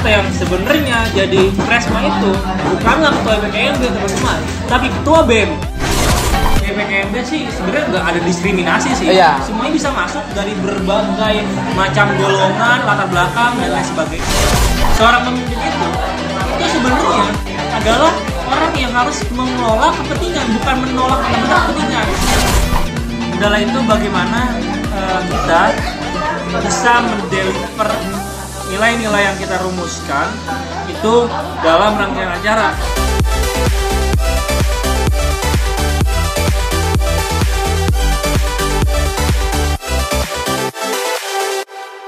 ternyata yang sebenarnya jadi Kresma itu bukanlah ketua BPKMB teman-teman tapi ketua BEM BPKMB sih sebenarnya nggak ada diskriminasi sih. Iya. semuanya bisa masuk dari berbagai macam golongan latar belakang dan lain sebagainya. Seorang pemimpin itu itu sebenarnya adalah orang yang harus mengelola kepentingan bukan menolak benar kepentingan. Adalah itu bagaimana eh, kita bisa mendeliver nilai-nilai yang kita rumuskan itu dalam rangkaian acara.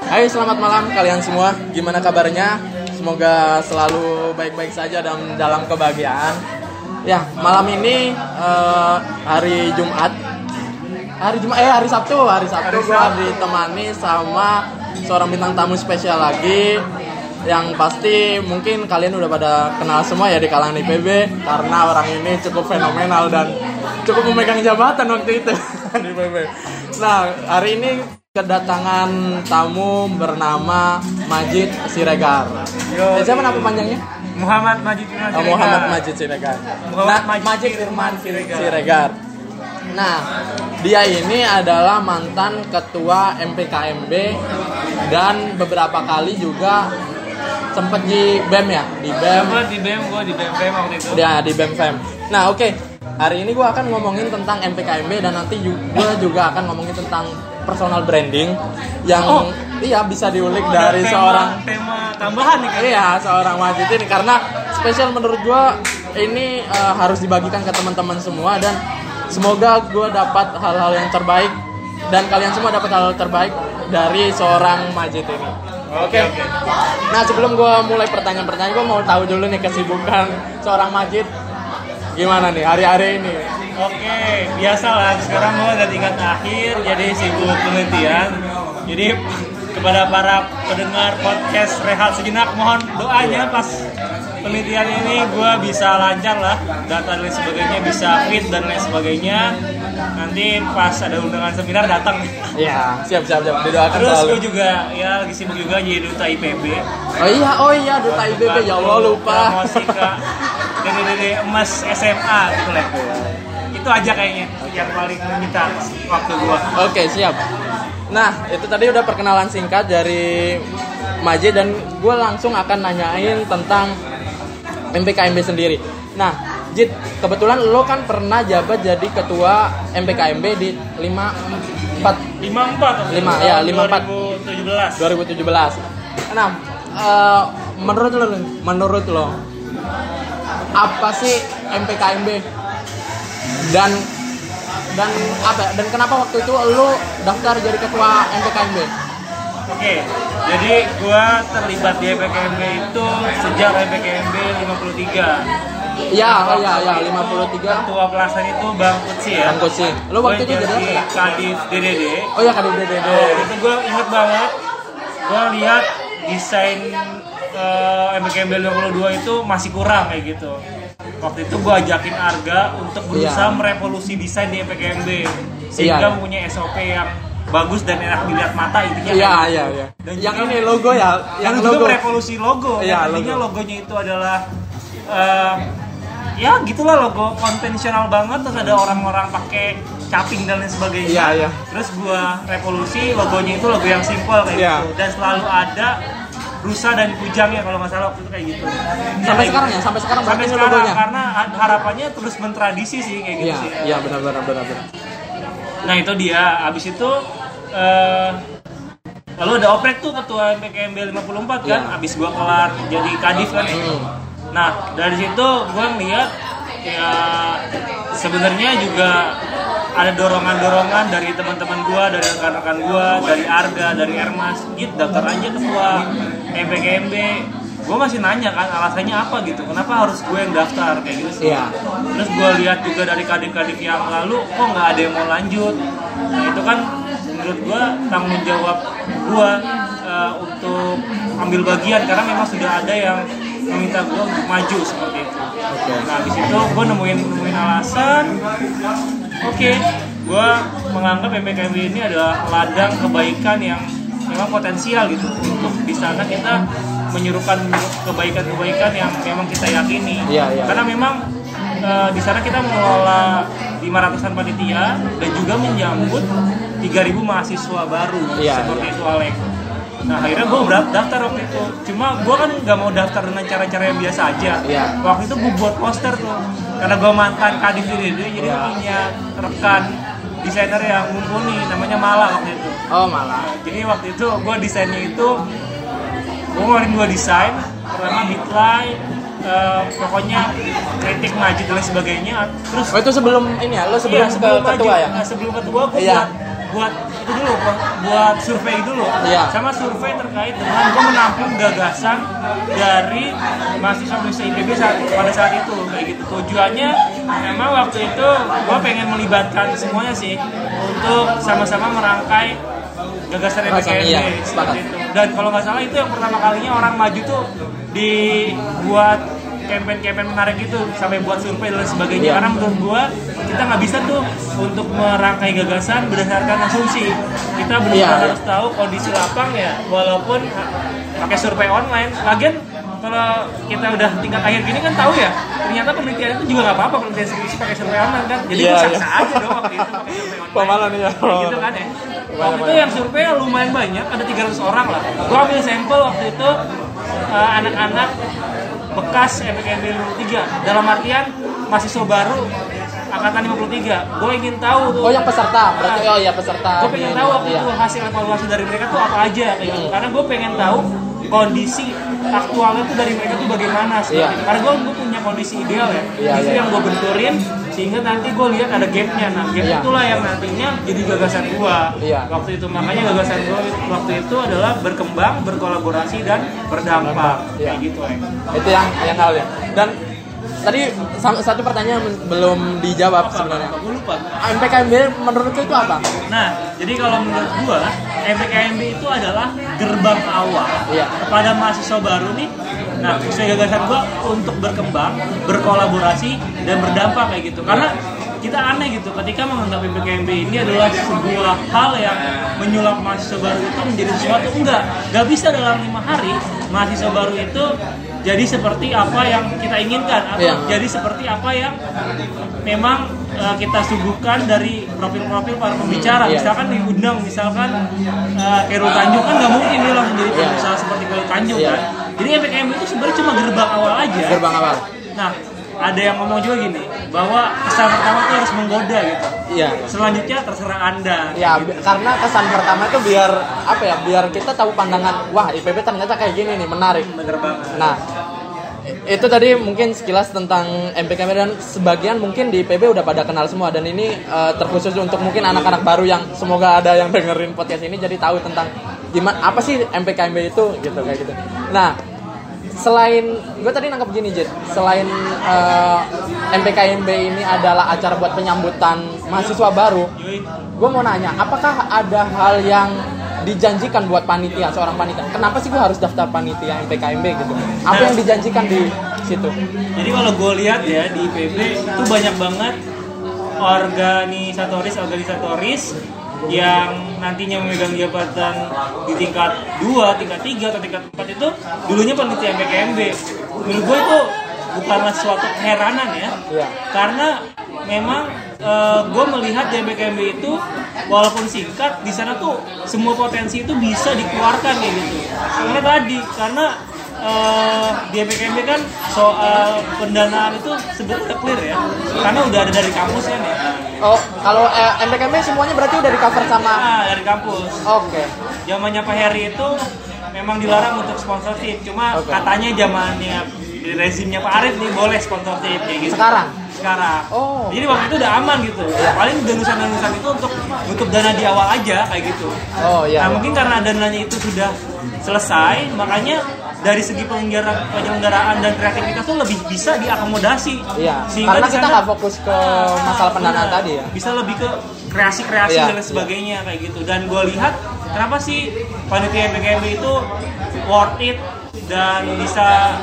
Hai selamat malam kalian semua. Gimana kabarnya? Semoga selalu baik-baik saja dan dalam kebahagiaan. Ya malam ini eh, hari Jumat. Hari Jumat, eh hari Sabtu. Hari Sabtu gue ditemani sama seorang bintang tamu spesial lagi yang pasti mungkin kalian udah pada kenal semua ya di kalangan IPB karena orang ini cukup fenomenal dan cukup memegang jabatan waktu itu di IPB. Nah hari ini kedatangan tamu bernama Majid Siregar. Yo, Eh, siapa nama panjangnya? Muhammad Majid Oh, Muhammad Majid Siregar. Muhammad Nah, Majid Firman Siregar. Siregar. Nah, dia ini adalah mantan ketua MPKMB dan beberapa kali juga sempat di BEM ya, di BEM Gue di BEM, gue di BEM BEM waktu itu. dia di BEM FEM. Nah, oke. Hari ini gue akan ngomongin tentang MPKMB dan nanti gue juga akan ngomongin tentang personal branding yang Oh. iya bisa diulik Oh, dari tema- seorang tema tambahan nih kan. Iya, seorang Majid ini karena spesial menurut gua ini eh, harus dibagikan ke teman-teman semua dan semoga gua dapat hal-hal yang terbaik dan kalian semua dapat hal terbaik dari seorang Majid ini. Oke, oke. Nah, sebelum gua mulai pertanyaan-pertanyaan, gua mau tahu dulu nih kesibukan seorang Majid gimana nih hari-hari ini. Oke, biasalah. Sekarang gue udah tingkat akhir, jadi sibuk penelitian. Jadi kepada para pendengar podcast Rehat Sejenak, mohon doanya pas penelitian ini gue bisa lancar lah, data dan lain sebagainya bisa fit dan lain sebagainya. Nanti pas ada undangan seminar datang. Iya, siap siap siap didoakan Terus gue juga ya lagi sibuk juga jadi duta IPB. Oh iya, oh iya duta IBB ya Allah lupa. Promosi ke dede-dede emas SMA gitu lah. Itu aja kayaknya yang paling menyita waktu gua. Oke siap. Nah itu tadi udah perkenalan singkat dari Majid dan gue langsung akan nanyain tentang MPKMB sendiri. Nah Jid kebetulan lo kan pernah jabat jadi ketua MPKMB di 54 54 Lima, ya, 54. 2017 2017. Nah eh, menurut lo menurut lo apa sih MPKMB dan dan apa ya, dan kenapa waktu itu lo daftar jadi ketua MPKMB? Oke, jadi gua terlibat di EPKMB itu sejak EPKMB 53 Ya, oh ya, ya, 53 Ketua pelaksana itu Bang Kutsi ya Bang Kutsi. Lo waktu itu jadi apa? Kadif DDD Oh ya, kan udah Nah, itu gue inget banget gue lihat desain uh, MKMB 52 itu masih kurang kayak gitu waktu itu gue ajakin Arga untuk berusaha Iya. merevolusi desain di MPKMB sehingga Iya. mempunyai SOP yang bagus dan enak dilihat mata intinya Iya, kayak iya, gitu. iya. Dan Yang juga- ini logo ya, yang logo. merevolusi logo Iya, Yang intinya logo. logonya itu adalah eh, ya gitulah logo konvensional banget terus ada orang-orang pakai caping dan lain sebagainya Iya, iya. terus gua revolusi logonya itu logo yang simple kayak Iya. gitu dan selalu ada rusa dan kujangnya kalau nggak salah waktu itu kayak gitu Sampai sekarang ya, sampai sekarang sampai sekarang logonya. karena ha- harapannya terus mentradisi sih kayak gitu Iya, sih iya benar benar benar benar. Nah itu dia, abis itu eh, lalu ada oprek tuh ketua MPKMB 54 kan, Iya. abis gua kelar jadi kadif kan. Hmm. Nah dari situ gua ngeliat ya sebenarnya juga ada dorongan-dorongan dari teman-teman gua, dari rekan-rekan gua, dari Arga, dari Ermas, gitu daftar aja ketua MPKMB. Gue masih nanya kan alasannya apa gitu, kenapa harus gue yang daftar kayak gitu sih. Iya. Terus gue lihat juga dari kadif-kadif yang lalu, kok nggak ada yang mau lanjut. Nah itu kan menurut gue tanggung jawab gue eh, untuk ambil bagian karena memang sudah ada yang meminta gue untuk maju seperti itu. Oke. Nah habis itu gue nemuin nemuin alasan, oke, gue menganggap MPKMB ini adalah ladang kebaikan yang memang potensial gitu untuk di sana kita menyuruhkan kebaikan-kebaikan yang memang kita yakini. Iya, iya. Karena memang eh, di sana kita mengelola 500-an panitia dan juga menyambut 3000 mahasiswa baru Iya, seperti iya. itu Alek. Nah akhirnya gue daftar waktu itu. Cuma gue kan nggak mau daftar dengan cara-cara yang biasa aja. Iya. Waktu itu gue buat poster tuh. Karena gue mantan kadif ini jadi gua punya rekan desainer yang mumpuni namanya Mala waktu itu. Oh malah. Jadi waktu itu gue desainnya itu gue ngeluarin dua desain. Pertama midline, eh, pokoknya kritik maju dan lain sebagainya. Terus Oh itu sebelum ini ya, lo sebelum Iya, ke ketua maju. ya? Nah, sebelum ketua gue Iya. buat buat itu dulu buat, buat survei dulu Iya. sama survei terkait dengan gue menampung gagasan dari mahasiswa mahasiswa IPB saat, pada saat itu kayak gitu tujuannya memang waktu itu gue pengen melibatkan semuanya sih untuk sama-sama merangkai gagasan Gagasan, MPKMB iya, seperti sepakat. itu dan kalau nggak salah itu yang pertama kalinya orang maju tuh dibuat campaign-campaign menarik gitu sampai buat survei dan sebagainya. Iya. karena menurut gua kita nggak bisa tuh untuk merangkai gagasan berdasarkan asumsi. Kita benar-benar Iya, harus tahu kondisi lapang ya walaupun pakai survei online. Lagian kalau kita udah tingkat akhir gini kan tahu ya ternyata penelitian itu juga nggak apa-apa penelitian skripsi pakai survei online kan jadi gua iya. sah aja dong waktu itu pakai survei online Pemalan ya. Gitu kan ya waktu itu yang survei lumayan banyak ada 300 orang lah gua ambil sampel waktu itu eh, anak-anak bekas MPKMB 53 dalam artian mahasiswa baru angkatan 53 gue ingin tahu tuh Oh yang peserta, berarti oh ya peserta. gue pengen tahu waktu iya. itu hasil evaluasi dari mereka tuh apa aja kayak gitu Hmm. karena gue pengen tahu kondisi aktualnya tuh dari mereka tuh bagaimana Iya. itu. karena gue gue punya kondisi ideal ya Iya, itu iya. yang gue benturin sehingga nanti gue lihat ada gapnya nah gap Iya. itulah yang nantinya jadi gagasan gue Iya. waktu itu makanya gagasan gue waktu itu adalah berkembang berkolaborasi dan berdampak Iya. kayak gitu ya Itu yang yang hal ya. Dan tadi satu pertanyaan belum dijawab sebenarnya. gue lupa MPKMB menurut lu itu apa? Nah, jadi kalau menurut gua, MPKMB itu adalah gerbang awal Iya. kepada mahasiswa baru nih. Nah, sesuai gagasan gua untuk berkembang, berkolaborasi dan berdampak kayak gitu. Karena kita aneh gitu ketika menganggap MPKMB ini adalah sebuah hal yang menyulap mahasiswa baru itu menjadi sesuatu enggak nggak bisa dalam lima hari mahasiswa baru itu jadi seperti apa yang kita inginkan atau Iya. jadi seperti apa yang memang uh, kita suguhkan dari profil-profil para pembicara. iya. Misalkan diundang, misalkan uh, Khairul Tanjung kan nggak mungkin dia langsung jadi Iya. pengusaha seperti Khairul Tanjung Iya. kan. Jadi MPKM itu sebenarnya cuma gerbang awal aja. Gerbang awal. Nah, ada yang ngomong juga gini bahwa kesan pertama itu harus menggoda gitu. Iya. Selanjutnya terserah anda. Ya, bi- karena kesan pertama itu biar apa ya? Biar kita tahu pandangan, wah IPB ternyata kayak gini nih, menarik. Bener banget. Nah, itu tadi mungkin sekilas tentang MPKM dan sebagian mungkin di IPB udah pada kenal semua dan ini eh, terkhusus untuk mungkin anak-anak baru yang semoga ada yang dengerin podcast ini jadi tahu tentang gimana apa sih MPKMB itu gitu kayak gitu. Nah, selain gue tadi nangkep gini Jet, selain eh, MPKMB ini adalah acara buat penyambutan mahasiswa baru, gue mau nanya, apakah ada hal yang dijanjikan buat panitia seorang panitia? Kenapa sih gue harus daftar panitia MPKMB gitu? Apa yang dijanjikan di situ? Jadi kalau gue lihat ya di IPB itu banyak banget organisatoris organisatoris yang nantinya memegang jabatan di tingkat 2, tingkat 3 atau tingkat 4 itu dulunya peneliti MPKMB. Menurut gue itu bukanlah suatu keheranan ya. Iya. Karena memang gue melihat di MPKMB itu walaupun singkat di sana tuh semua potensi itu bisa dikeluarkan kayak gitu. Karena tadi karena eh, di MPKMB kan soal pendanaan itu sebenarnya clear ya. Karena udah ada dari kampus kan ya. Oh, kalau eh, MPKMB semuanya berarti udah di cover sama. Nah, dari kampus. Oke. Zamannya Pak Heri itu memang dilarang untuk sponsorship. Cuma Oke. katanya zamannya di rezimnya Pak Arief nih boleh sponsorship kayak gitu. Sekarang. Sekarang. Oh. Jadi waktu itu udah aman gitu. Paling danusan-danusan itu untuk untuk dana di awal aja kayak gitu. Oh iya. Nah mungkin karena dananya itu sudah selesai, makanya dari segi penyelenggara- penyelenggaraan dan kreativitas tuh lebih bisa diakomodasi. Iya. Sehingga Karena kita nggak fokus ke masalah pendanaan Benar. tadi ya. Bisa lebih ke kreasi-kreasi Iya, dan lain sebagainya kayak gitu. Dan gue lihat kenapa sih panitia MPKMB itu worth it dan bisa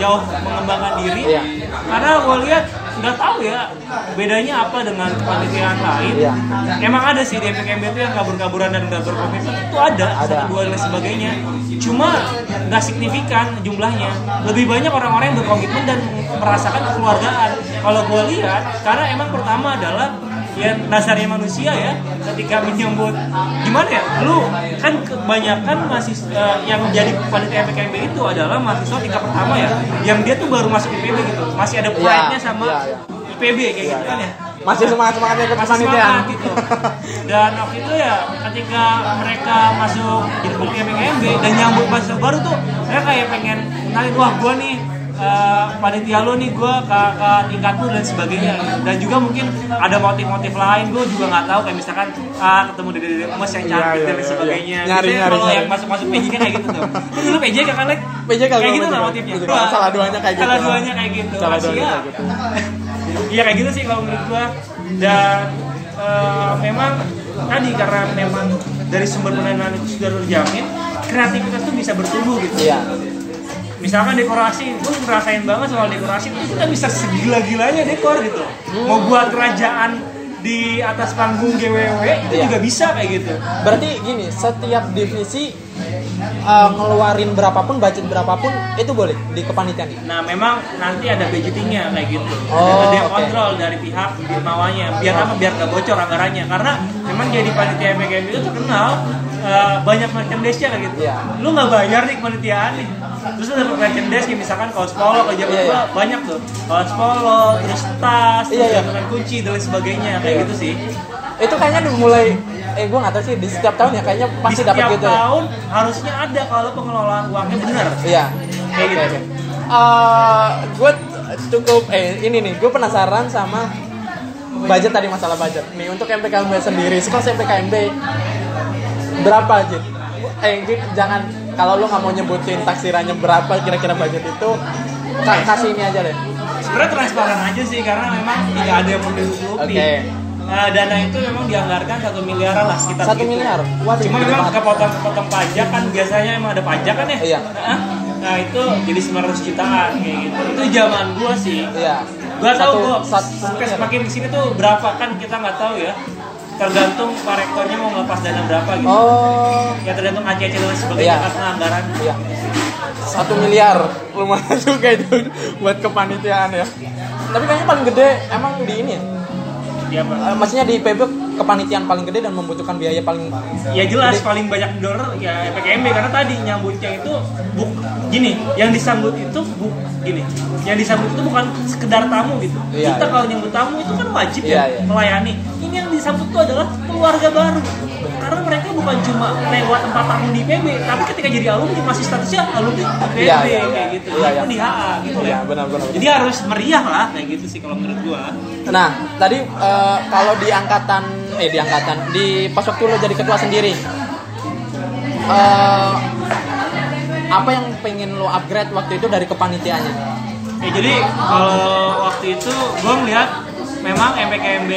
jauh mengembangkan diri. Iya. Karena gue lihat nggak tahu ya bedanya apa dengan kepanitiaan lain Iya. emang ada sih di MPKMB itu yang kabur-kaburan dan nggak berkomitmen itu ada, Ada. satu dua dan sebagainya cuma nggak signifikan jumlahnya lebih banyak orang-orang yang berkomitmen dan merasakan kekeluargaan kalau gue lihat karena emang pertama adalah ya dasarnya manusia ya ketika menyambut gimana ya lu kan kebanyakan masih eh, yang menjadi panitia MPKMB itu adalah mahasiswa tingkat pertama ya yang dia tuh baru masuk IPB gitu masih ada pride-nya sama iya, iya. IPB kayak gitu kan ya Masih semangat semangatnya kepanitiaan. semangat gitu dan waktu itu ya ketika mereka masuk jadi panitia MPKMB dan nyambut mahasiswa baru tuh mereka kayak pengen kenalin wah gua nih eh, panitia lo nih gua ke, ke tingkat lu dan sebagainya dan juga mungkin ada motif-motif lain gua juga nggak tahu kayak misalkan ah ketemu dede dede emas yang Iya, cantik iya, dan iya, sebagainya iya. Nyari, Biasanya nyari, kalau nyari. yang masuk-masuk PJ kan kayak gitu tuh Kan dulu PJ kan Lek? PJ kalau kayak gitu lah motifnya. Salah duanya kayak gitu. salah duanya kayak gitu Salah duanya kayak gitu. Iya kayak gitu sih kalau menurut gua dan eh, memang tadi karena memang dari sumber pendanaan itu sudah terjamin kreativitas tuh bisa bertumbuh gitu Iya. Misalkan dekorasi gue ngerasain banget soal dekorasi itu kita bisa segila-gilanya dekor gitu mau buat kerajaan di atas panggung GWW itu Iya. juga bisa kayak gitu Berarti gini, setiap divisi uh, ngeluarin berapapun budget berapapun itu boleh di kepanitiaan. Nah memang nanti ada budgetingnya kayak gitu. Oh, ada dia oke. kontrol dari pihak bawahnya. Biar apa? Biar nggak bocor anggarannya. Karena memang jadi panitia MPKM itu terkenal eh, banyak merchandise-nya kayak gitu. Iya. Lu nggak bayar nih kepanitiaan nih. Terus ada merchandise kayak misalkan kaos polo kalau zaman gua iya. banyak tuh. Kaos polo, terus tas, Iya, iya. gantungan kunci dan lain sebagainya kayak Iya. gitu sih. Itu kayaknya udah mulai eh gue nggak tahu sih di setiap tahun ya kayaknya pasti setiap dapat gitu ya. tahun harusnya ada kalau pengelolaan uangnya benar. Iya. Kayak gitu. oke. Eh, gue cukup eh ini nih gue penasaran sama budget tadi masalah budget nih untuk MPKMB sendiri sekelas MPKMB berapa aja eh jangan kalau lu nggak mau nyebutin taksirannya berapa kira-kira budget itu ka- kasih ini aja deh sebenarnya transparan aja sih karena memang tidak ada yang menutupi Oke. Nah, dana itu memang dianggarkan satu miliaran lah sekitar Satu gitu. miliar? Waduh, cuma memang kepotong-kepotong pajak kan biasanya emang ada pajak kan ya Iya. Nah, nah itu jadi 900 jutaan kayak gitu itu zaman gua sih iya gua tahu Satu- gua satu space miliar. makin di sini tuh berapa kan kita nggak tahu ya tergantung pak rektornya mau ngelepas dana berapa gitu. Oh. Ya tergantung ACC dan sebagainya Iya. karena anggaran. Iya. Satu miliar. Lumayan juga itu buat kepanitiaan ya. Tapi kayaknya paling gede emang di ini ya? Dia apa Eh, maksudnya di PB kepanitiaan paling gede dan membutuhkan biaya paling Ya jelas Jadi- paling banyak donor ya PKMB karena tadi nyambutnya itu buk gini, yang disambut itu bu gini, yang disambut itu bukan sekedar tamu gitu. Iya, Kita iya. kalau nyambut tamu itu kan wajib Iya, ya iya. melayani. Ini yang disambut itu adalah keluarga baru. Karena mereka bukan cuma lewat 4 tahun di PB, tapi ketika jadi alumni masih statusnya alumni PB Iya, iya. kayak gitu. Iya, iya. Walaupun di HA gitu Iya, ya. benar, benar, Jadi harus meriah lah kayak gitu sih kalau menurut gua. Nah, tadi eh, kalau di angkatan eh di angkatan di pas waktu lo jadi ketua sendiri eh, apa yang pengen lo upgrade waktu itu dari kepanitiaannya? Ya jadi kalau waktu itu gue melihat memang MPKMB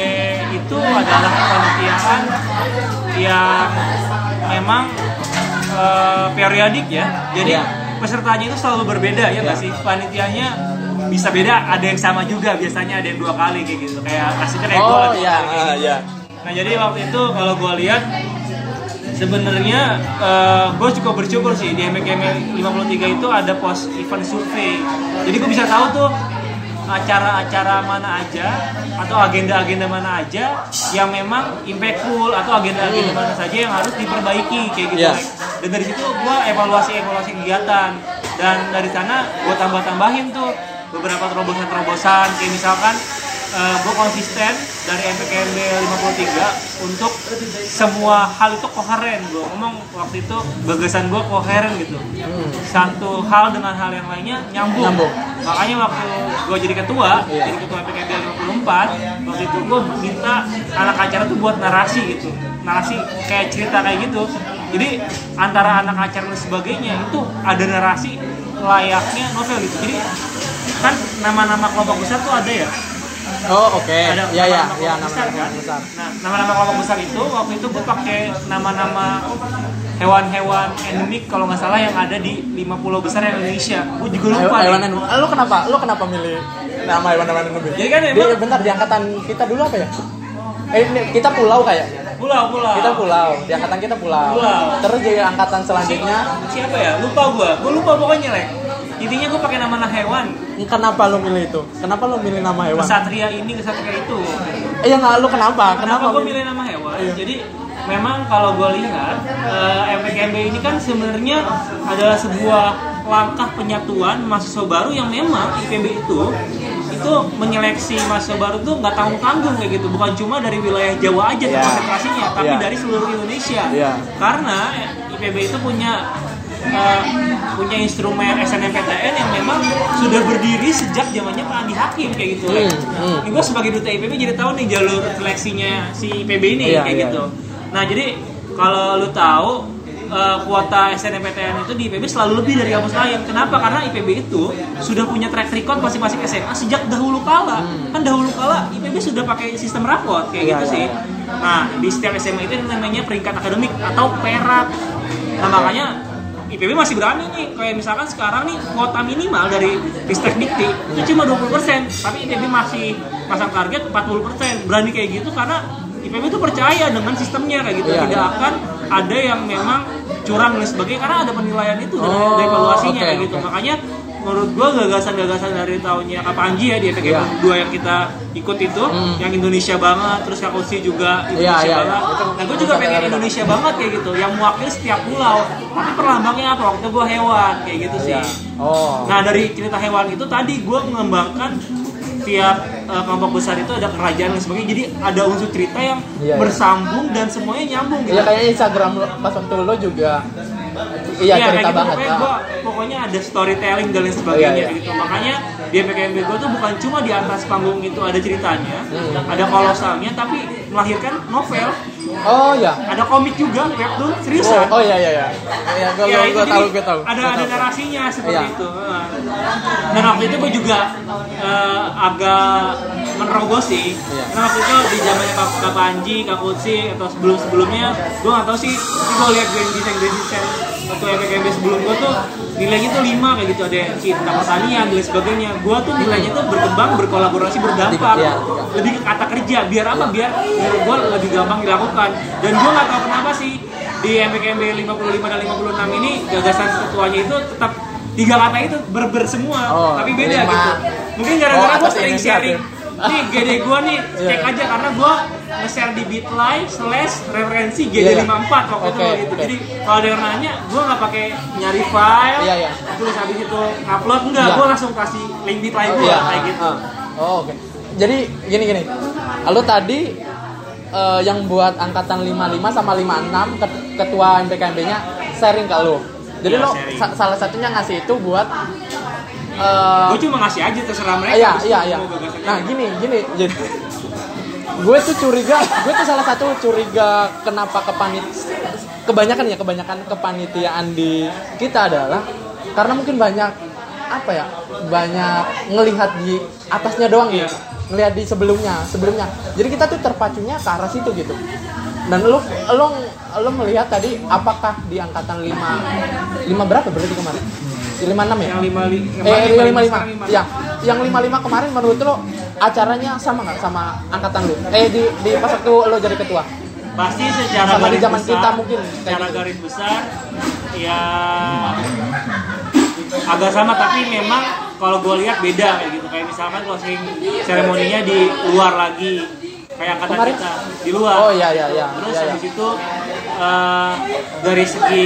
itu adalah kepanitiaan yang memang eh, periodik ya. Jadi Iya. pesertanya itu selalu berbeda ya nggak Iya. sih? Panitianya bisa beda, ada yang sama juga. Biasanya ada yang dua kali kayak gitu. Kayak kasusnya kayak Oh iya, kali ah, gitu. iya. Nah jadi waktu itu kalau gue lihat sebenarnya gue cukup bersyukur sih di MKM 53 itu ada post event survei. Jadi gue bisa tahu tuh acara-acara mana aja atau agenda-agenda mana aja yang memang impactful atau agenda-agenda mana saja yang harus diperbaiki kayak gitu. Iya. Dan dari situ gue evaluasi-evaluasi kegiatan dan dari sana gue tambah-tambahin tuh beberapa terobosan-terobosan kayak misalkan gue konsisten dari MPKMB 53 untuk semua hal itu koheren. Gue ngomong waktu itu gagasan gue koheren gitu. Hmm. satu hal dengan hal yang lainnya nyambung, Nyambung. makanya waktu gue jadi ketua Iya. jadi ketua MPKMB 54 waktu itu gue minta anak acara tuh buat narasi gitu. Narasi kayak cerita kayak gitu. Jadi antara anak acara dan sebagainya itu ada narasi layaknya novel gitu. Jadi kan nama-nama kelompok besar tuh ada ya Oh oke, ada ya ya nama-nama ya besar nama-nama kan besar. nah nama-nama kelompok besar itu waktu itu gue pakai nama-nama hewan-hewan endemik kalau nggak salah yang ada di 50 besar yang Indonesia gue juga lupa Hewan hewan lo kenapa lo kenapa milih nama hewan-hewan lebih. Jadi kan Di- emang- bentar di angkatan kita dulu apa ya? Eh kita pulau kayaknya. pulau pulau Kita pulau, di angkatan kita pulau. Pulau. Terus di angkatan selanjutnya, siapa ya lupa gua gua lupa pokoknya lek intinya gua pakai nama hewan kenapa lo milih itu? Kenapa lo milih nama hewan? kesatria ini kesatria itu Eh, ya nggak lo kenapa? kenapa Kenapa? gua milih nama hewan Iya. jadi memang kalau gua lihat eh, MPKMB ini kan sebenarnya adalah sebuah langkah penyatuan mahasiswa baru yang memang IPB itu itu menyeleksi mahasiswa baru tuh nggak tanggung tanggung kayak gitu bukan cuma dari wilayah Jawa aja Iya. konsentrasinya tapi Iya. dari seluruh Indonesia Iya. karena IPB itu punya eh, punya instrumen SNMPTN yang memang sudah berdiri sejak zamannya Pak Andi Hakim kayak gitu. Hmm, hmm. Ini gue sebagai duta IPB jadi tahu nih jalur seleksinya si IPB ini Iya, kayak iya. gitu. Nah jadi kalau lu tahu eh, kuota SNMPTN itu di IPB selalu lebih dari kampus lain. Kenapa? Karena IPB itu sudah punya track record masing-masing SMA sejak dahulu kala. Kan dahulu kala IPB sudah pakai sistem rapot kayak Hmm. Iya, gitu iya, sih. iya. Nah di setiap SMA itu namanya peringkat akademik atau perak. Nah makanya IPB masih berani nih. Kayak misalkan sekarang nih kuota minimal dari Ristek Dikti itu cuma 20% tapi IPB masih pasang target 40% berani kayak gitu karena IPB itu percaya dengan sistemnya kayak gitu. Iya, tidak iya. akan ada yang memang curang dan sebagainya. Karena ada penilaian itu Oh, dari evaluasinya oke, kayak gitu. oke. makanya menurut gua gagasan-gagasan dari tahunnya Kak Panji ya di EPK Iya. 2 yang kita ikut itu Hmm. yang Indonesia banget terus Kak Usi juga Iya, Indonesia iya, banget iya. Itu nah gue juga pengen Indonesia banget kayak gitu yang mewakili setiap pulau tapi perlambangnya apa waktu itu gue hewan kayak gitu sih Iya. Oh. nah dari cerita hewan itu tadi gue mengembangkan tiap eh, kelompok besar itu ada kerajaan dan sebagainya jadi ada unsur cerita yang Iya, iya. bersambung dan semuanya nyambung gitu Iya kayaknya Instagram lo pas waktu lo juga iya kayak cerita gitu, banget. pokoknya, gua, pokoknya ada storytelling dan lain sebagainya Iya, iya. gitu makanya di PKMB gue tuh bukan cuma di atas panggung itu ada ceritanya Hmm. ada kolosalnya tapi melahirkan novel Oh ya. ada komik juga webtoon Oh, seriusan oh iya iya iya. Iya gue Ya, gue jadi tahu gue tahu. Ada Gua ada tahu. narasinya seperti Iya. itu. Dan waktu itu gue juga eh, agak menerobos sih. Iya. Karena waktu itu di zamannya Kak, Kak Panji, Kak Kutsi atau sebelum sebelumnya, gue nggak tahu sih. Gue lihat grand design grand design waktu EPKB sebelum gue tuh nilainya tuh lima kayak gitu ada cinta pertanian dan sebagainya. Gue tuh nilainya tuh berkembang, berkolaborasi, berdampak. Iya. Lebih ke kata kerja. Biar apa? Biar menurut gue lebih gampang dilakukan. Dan gue nggak tahu kenapa sih di MPKMB 55 dan 56 ini gagasan ketuanya itu tetap tiga kata itu berber semua Oh, tapi beda lima. gitu mungkin gara-gara Oh, gue sering sharing nih GD gue nih Iya. cek aja karena gue nge-share di bitly slash referensi Iya, iya. GD54 waktu itu Oke, gitu oke. jadi kalau ada yang nanya gue nggak pakai nyari file Iya, iya. terus habis itu upload enggak Iya. gue langsung kasih link bitly gue Iya. kayak gitu ah. Oh oke. Jadi gini gini. Lo tadi eh, yang buat angkatan 55 sama 56 ket- ketua MPKMB-nya sharing ke lo. Jadi Iya, lo sa- salah satunya ngasih itu buat eh, gue cuma ngasih aja terserah mereka iya iya iya. Nah gini gini. Jadi, gue tuh curiga, gue tuh salah satu curiga kenapa kepanit kebanyakan ya kebanyakan kepanitiaan di kita adalah karena mungkin banyak apa ya banyak ngelihat di atasnya doang Iya. gitu ngelihat di sebelumnya sebelumnya jadi kita tuh terpacunya ke arah situ gitu dan lu lu lu melihat tadi apakah di angkatan 5 5 berapa berarti kemarin di 56 ya yang lima li- eh lima lima lima sekarang lima. ya yang lima lima kemarin menurut lo acaranya sama nggak sama angkatan lo eh di di pas waktu lo jadi ketua pasti secara Sama di garis zaman besar, kita mungkin, secara gitu. garis besar ya agak sama tapi memang kalau gue lihat beda kayak gitu kayak misalkan closing seremoninya di luar lagi kayak angkatan Kemarin? kita di luar oh iya iya iya terus iya, iya. habis itu eh, dari segi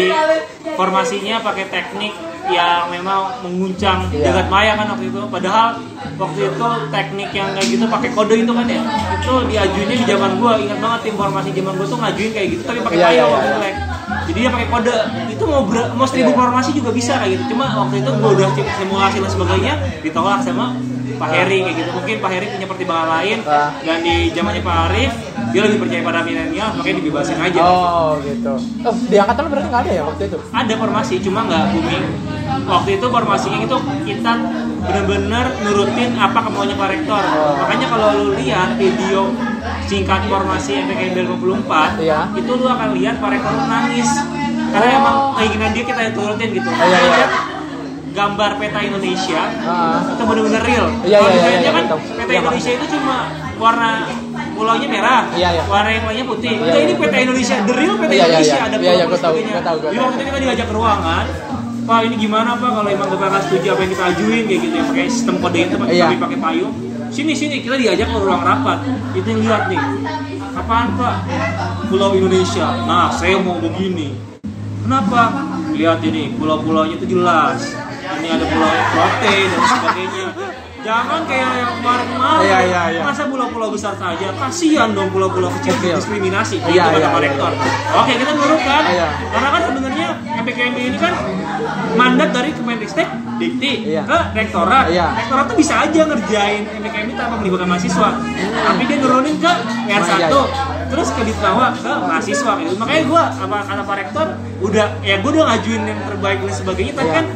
formasinya pakai teknik yang memang mengguncang Iya. jagat maya kan waktu itu padahal waktu itu teknik yang kayak gitu pakai kode itu kan ya itu diajuinnya di zaman gua ingat banget tim formasi zaman gua tuh ngajuin kayak gitu tapi pakai Iya, payo iya, waktu itu Lek. jadi dia pakai kode itu mau ber- mau seribu Iya. formasi juga bisa kayak gitu cuma waktu itu gua udah simulasi dan sebagainya ditolak sama Pak Heri kayak gitu mungkin Pak Heri punya pertimbangan lain dan di zamannya Pak Arif dia lebih percaya pada milenial makanya dibebasin aja oh gitu oh di angkatan berarti nggak ada ya waktu itu ada formasi cuma nggak booming waktu itu formasinya itu kita benar-benar nurutin apa kemauannya Pak Rektor Oh. makanya kalau lu lihat video singkat formasi MPKM 2024 Iya. itu lu akan lihat Pak Rektor nangis karena Oh. emang keinginan dia kita turutin gitu Oh, iya, iya. Gambar peta Indonesia Ah. itu bener-bener real. Iya, Kalau iya, misalnya iya, iya, kan peta Iya, Indonesia itu cuma warna pulaunya merah, Iya, iya. warna yang lainnya putih. Iya, iya. ini peta Indonesia, the real peta Iya, iya, Indonesia iya. ada Iya, iya, pulau gua tahu, sebagainya. gua tahu, gua Jadi waktu itu kita diajak ke ruangan, Pak ini gimana Pak kalau emang nggak setuju apa yang kita ajuin kayak gitu ya pakai sistem kode itu pakai Iya. pakai payung. Sini sini kita diajak ke ruang rapat. Itu yang lihat nih. Apaan Pak? Pulau Indonesia. Nah, saya mau begini. Kenapa? Lihat ini, pulau-pulaunya itu jelas. Ini ada pulau Rote dan sebagainya. Jangan kayak yang kemarin-kemarin. Iya, iya, iya. Masa pulau-pulau besar saja? Kasihan dong pulau-pulau kecil diskriminasi. Gitu Iya, kata iya, Pak iya, Rektor. Oke, kita nurut kan? Iya. Karena kan sebenarnya MPKMB ini kan mandat dari Kemendiktek Dikti Iya. ke rektorat. Iya. Rektorat tuh bisa aja ngerjain MPKMB tanpa melibatkan mahasiswa. Tapi dia nurunin ke PR1. Iya, iya. Terus ke Ditbawa ke mahasiswa gitu. Makanya gua apa kata Pak Rektor udah ya gua udah ngajuin yang terbaik dan sebagainya tapi Iya. kan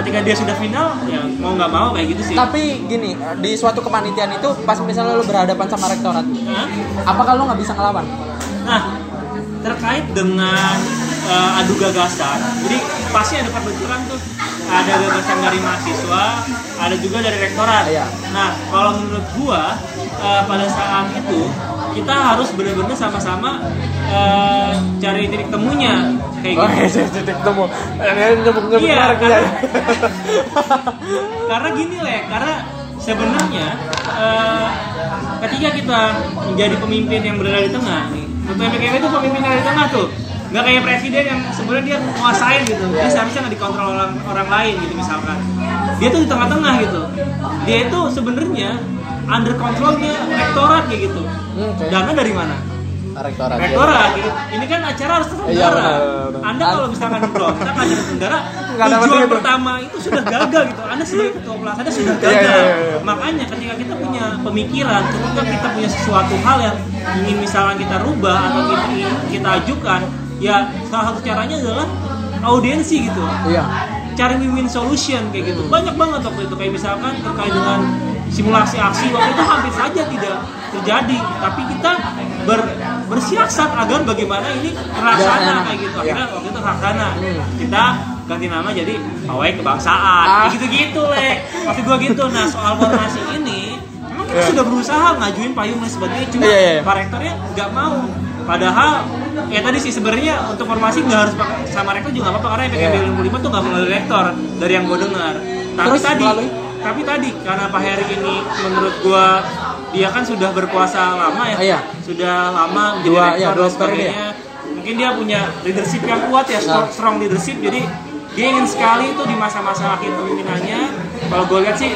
ketika dia sudah final ya mau nggak mau kayak gitu sih. Tapi gini, di suatu kepanitiaan itu pas misalnya lo berhadapan sama rektorat, Hah? apa kalau lo nggak bisa ngelawan? Nah, terkait dengan eh, adu gagasan, jadi pasti ada perbentukan tuh. Ada gagasan dari mahasiswa, ada juga dari rektorat. Iya. Nah, kalau menurut gua eh, pada saat itu kita harus benar-benar sama-sama eh, cari titik temunya kayak Oh, gitu. titik temu. Nyebut nyebut Iya, merek karena, ya. karena gini leh, karena sebenarnya eh, ketika kita menjadi pemimpin yang berada di tengah nih, MPKM itu pemimpin yang ada di tengah tuh, nggak kayak presiden yang sebenarnya dia menguasain gitu, dia Iya. seharusnya nggak dikontrol orang orang lain gitu misalkan, dia tuh di tengah-tengah gitu, dia itu sebenarnya under controlnya rektorat kayak gitu, Hmm, oke. dana dari mana? Rektorat. ya. rektorat gitu. ini kan acara harus Iya, terselenggara benar. anda kalau misalkan berontak acara terselenggara tujuan duit. pertama itu sudah gagal gitu anda sebagai ketua pelaksana sudah Iya, gagal iya, iya, iya. makanya ketika kita punya pemikiran ketika kita punya sesuatu hal yang ingin misalkan kita rubah atau kita ingin kita ajukan ya salah satu caranya adalah audiensi gitu Iya. cari win-win solution kayak gitu banyak banget waktu itu kayak misalkan terkait dengan simulasi aksi waktu itu hampir saja tidak terjadi tapi kita ber, bersiasat agar bagaimana ini terlaksana kayak gitu Iya. akhirnya waktu itu terlaksana Hmm. kita ganti nama jadi pawai kebangsaan Ah. kayak gitu-gitu leh maksud gua gitu nah soal formasi ini memang kita Iya. sudah berusaha ngajuin payung dan sebagainya cuma Iya, iya, iya. Pak Rektornya nggak mau padahal ya tadi sih sebenarnya untuk formasi nggak harus pakai sama rektor juga nggak apa-apa karena PKB Iya. 55 tuh nggak melalui rektor dari yang gue dengar tapi Terus tadi melalui? Tapi tadi karena Pak Heri ini menurut gua dia kan sudah berkuasa lama ya iya. sudah lama menjadi Dua- rektor dan dua periode sebagainya mungkin dia punya leadership yang kuat ya strong, Nah. strong leadership jadi dia ingin sekali itu di masa-masa akhir kepemimpinannya kalau gue lihat sih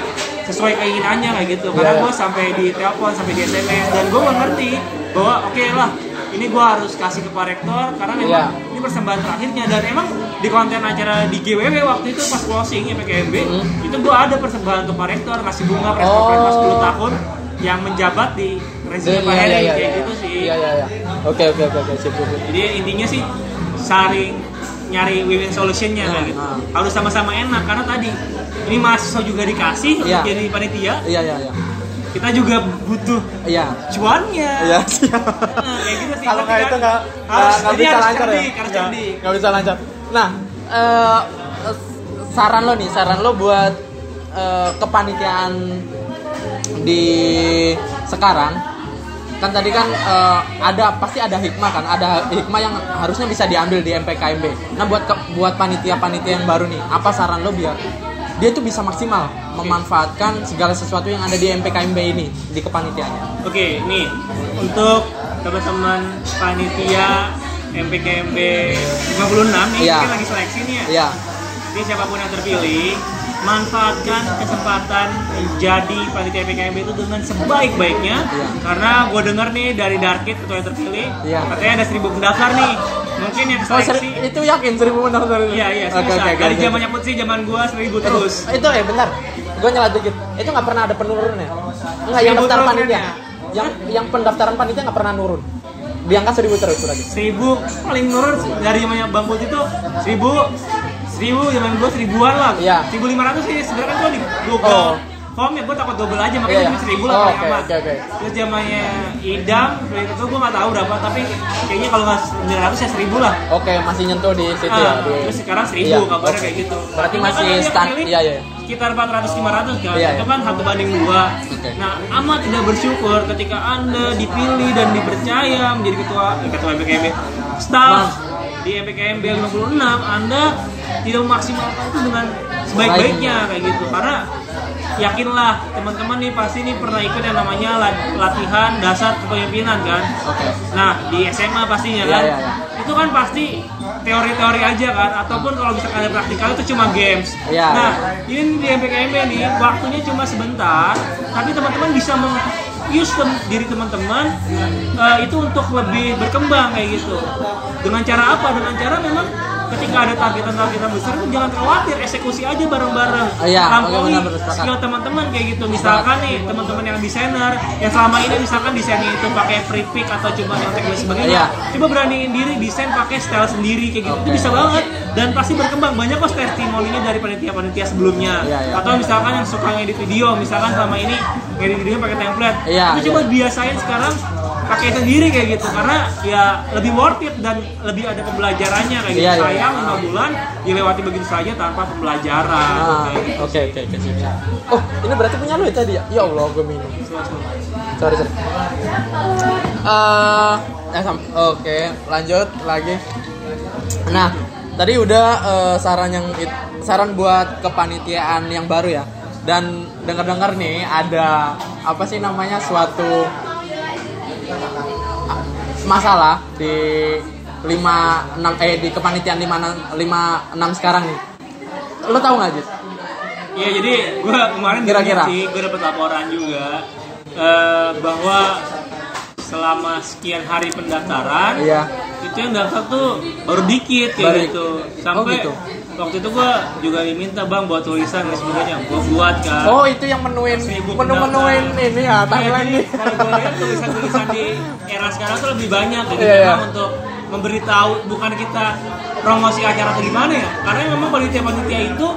sesuai keinginannya kayak gitu karena iya. gue sampai di telepon sampai di sms dan gue mengerti bahwa oke lah ini gue harus kasih ke Pak Rektor karena memang Iya. Persembahan terakhirnya dan emang di konten acara di GWW waktu itu pas closing ya PKMB Hmm. itu gue ada persembahan ke Pak Rektor ngasih bunga press Oh. pas 10 tahun yang menjabat di rezim Pak Heri kayak gitu sih Iya, iya, iya. Oke, oke, oke, oke, sip, sip, sip. jadi intinya sih saling nyari win-win solutionnya kayak gitu Nah. harus sama-sama enak karena tadi ini mahasiswa juga dikasih Iya. untuk jadi panitia Iya, iya, iya. Kita juga butuh Iya. cuannya Iya, siap. Nah, kayak gitu sih Kalau kayak kan? itu nggak harus nggak bisa harus lancar ya. harus Nggak- bisa lancar. Nah, eh, saran lo nih, saran lo buat eh, kepanitiaan di sekarang kan tadi kan eh, ada pasti ada hikmah kan ada hikmah yang harusnya bisa diambil di MPKMB nah buat ke- buat panitia-panitia yang baru nih apa saran lo biar dia tuh bisa maksimal memanfaatkan segala sesuatu yang ada di MPKMB ini di kepanitiaannya Oke, nih untuk teman-teman panitia MPKMB 56 nih, Iya. mungkin lagi seleksi nih ya. ya Jadi siapa pun yang terpilih, manfaatkan kesempatan menjadi panitia MPKMB itu dengan sebaik-baiknya. Iya. Karena gue denger nih dari Darkit ketua yang terpilih, Iya. katanya ada seribu pendaftar nih. Mungkin yang oh seleksi, seri- itu yakin seribu pendaftar itu? iya iya, oke, oke, dari zamannya Putri, zaman gue seribu terus. Itu ya benar. Gue nyelat dikit. Itu nggak pernah ada penurunnya. Enggak yang Seribu daftar panitia. ya? Yang yang pendaftaran panitia nggak pernah nurun. Di angka seribu terus lagi. seribu paling menurun dari zamannya Bang itu seribu seribu zaman gue seribuan lah Iya. seribu lima ratus sih sebenarnya gue di Oh. Google home ya gue takut double aja makanya cuma iya. seribu lah Oh, paling aman oke, oke. terus zamannya idam itu gue nggak tahu berapa tapi kayaknya kalau nggak 900 ya seribu lah Oke, masih nyentuh di situ ya. Ah, di- terus sekarang seribu Iya, kabarnya oke. kayak gitu Berarti Artinya masih kan stand. pilih Iya, iya. sekitar 400-500 kan Iya, itu iya. kan satu banding dua Oke. nah amat tidak bersyukur ketika anda dipilih dan dipercaya menjadi ketua eh, ketua MPKMB staff di MPKMB 56 anda tidak memaksimalkan itu dengan sebaik-baiknya kayak gitu karena yakinlah teman-teman nih pasti nih pernah ikut yang namanya la- latihan dasar kepemimpinan kan Oke. Nah di SMA pastinya Iya, kan, iya, iya. itu kan pasti teori-teori aja kan, ataupun kalau misalkan ada praktikal itu cuma games. Iya, nah ini di MPKMB nih waktunya cuma sebentar, tapi teman-teman bisa meng use tem- diri teman-teman eh, itu untuk lebih berkembang kayak gitu. Dengan cara apa? Dengan cara memang ketika ada targetan-targetan besar itu jangan khawatir eksekusi aja bareng-bareng. Iya, oke, lampaui skill teman-teman kayak gitu. Misalkan nih teman-teman yang desainer yang selama ini misalkan desainnya itu pakai free pick atau cuma nyontek dan sebagainya Iya. coba beraniin diri desain pakai style sendiri kayak gitu. Itu bisa banget dan pasti berkembang. Banyak kok testimoninya dari panitia-panitia sebelumnya. Iya, iya. atau misalkan yang suka ngedit video misalkan selama ini ngedit video pakai template. Iya, itu coba iya. biasain sekarang pakai sendiri kayak gitu karena ya lebih worth it dan lebih ada pembelajarannya kayak gitu Iya, iya. sayang lima bulan dilewati begitu saja tanpa pembelajaran Ah, oke oke oke. Oh, ini berarti punya lu ya tadi ya? Ya Allah, gue minum. Sorry, sorry. Eh, eh, sam- oke, lanjut lagi. Nah, tadi udah eh, saran yang saran buat kepanitiaan yang baru ya. Dan dengar-dengar nih ada apa sih namanya suatu masalah di 5 6 eh di kepanitiaan 5 5 6 sekarang nih. Lo tahu nggak, Jit? Iya jadi gue kemarin Kira-kira. sih gue dapat laporan juga eh, bahwa selama sekian hari pendaftaran Iya. itu yang daftar tuh baru dikit kayak Baru- gitu Oh, sampai gitu. Waktu itu gue juga diminta bang buat tulisan dan sebagainya gue buat kan Oh itu yang menuin menu-menuin pendaftar. ini ya Nah, timeline nih. kalau gue lihat tulisan-tulisan di era sekarang tuh lebih banyak jadi Iya, iya. memang untuk memberitahu bukan kita promosi acara atau gimana ya karena memang panitia-panitia itu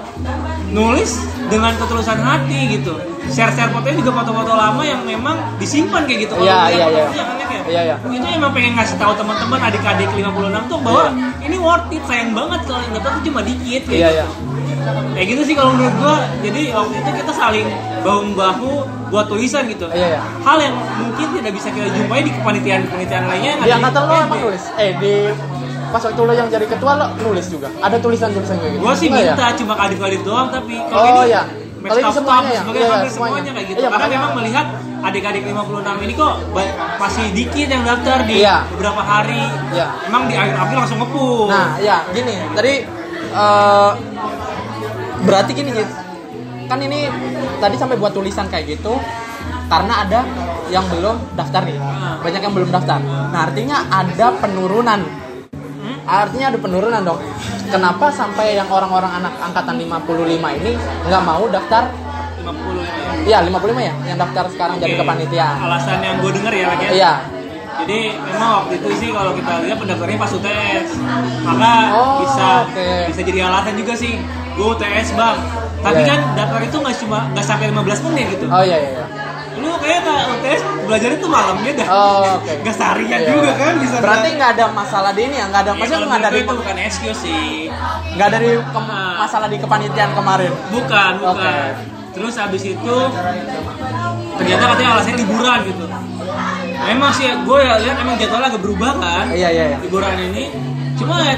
nulis dengan ketulusan hati gitu share-share fotonya juga foto-foto lama yang memang disimpan kayak gitu Iya, iya, iya. fotonya kan, Nek, ya? Iya, iya. itu emang pengen ngasih tahu teman-teman adik-adik 56 tuh bahwa ini worth it sayang banget kalau yang dapat tuh cuma dikit kayak Iya gitu. iya. kayak gitu sih kalau menurut gua jadi waktu itu kita saling bahu bahu buat tulisan gitu Iya, iya. hal yang mungkin tidak bisa kita jumpai di kepanitiaan kepanitiaan lainnya ada angkatan lo emang nulis? Eh di pas waktu lo yang jadi ketua lo nulis juga? Ada tulisan-tulisan kayak gitu? gua sih Enggak ya? minta cuma kadit-kadit doang tapi kalau Oh, ini iya. Ini top semuanya ya? sebagai Iya, hampir semuanya semuanya. kayak gitu Iya, karena memang melihat adik-adik 56 ini kok masih dikit yang daftar di Iya. beberapa hari Iya. emang di akhir April langsung ngepuh Nah ya gini tadi eh, berarti gini Jit kan ini tadi sampai buat tulisan kayak gitu karena ada yang belum daftar nih Ah. banyak yang belum daftar nah artinya ada penurunan? Artinya ada penurunan dong kenapa sampai yang orang-orang anak angkatan 55 ini nggak mau daftar 50 ya Iya 55 ya yang daftar sekarang jadi Oke. kepanitiaan alasan yang gue denger ya Lek, ya iya Jadi memang waktu itu sih kalau kita lihat pendaftarnya pas UTS, maka Oh, bisa oke. bisa jadi alasan juga sih. Gue UTS bang, tapi Iya. kan daftar itu nggak cuma nggak sampai 15 menit gitu. oh iya iya, iya. Lu kayak nggak UTS belajar itu malamnya dah. Oh, oke. Nggak seharian Iya. juga kan bisa. Berarti nggak ada masalah di ini ya, nggak ada maksudnya kalau nggak dari itu bukan excuse sih. nggak dari ke- Ah. masalah di kepanitiaan kemarin. Bukan, bukan. Oke. Terus habis itu ternyata katanya alasannya liburan gitu. Emang sih gue ya lihat emang jadwalnya agak berubah kan. Iya iya. iya. liburan ini cuma ya,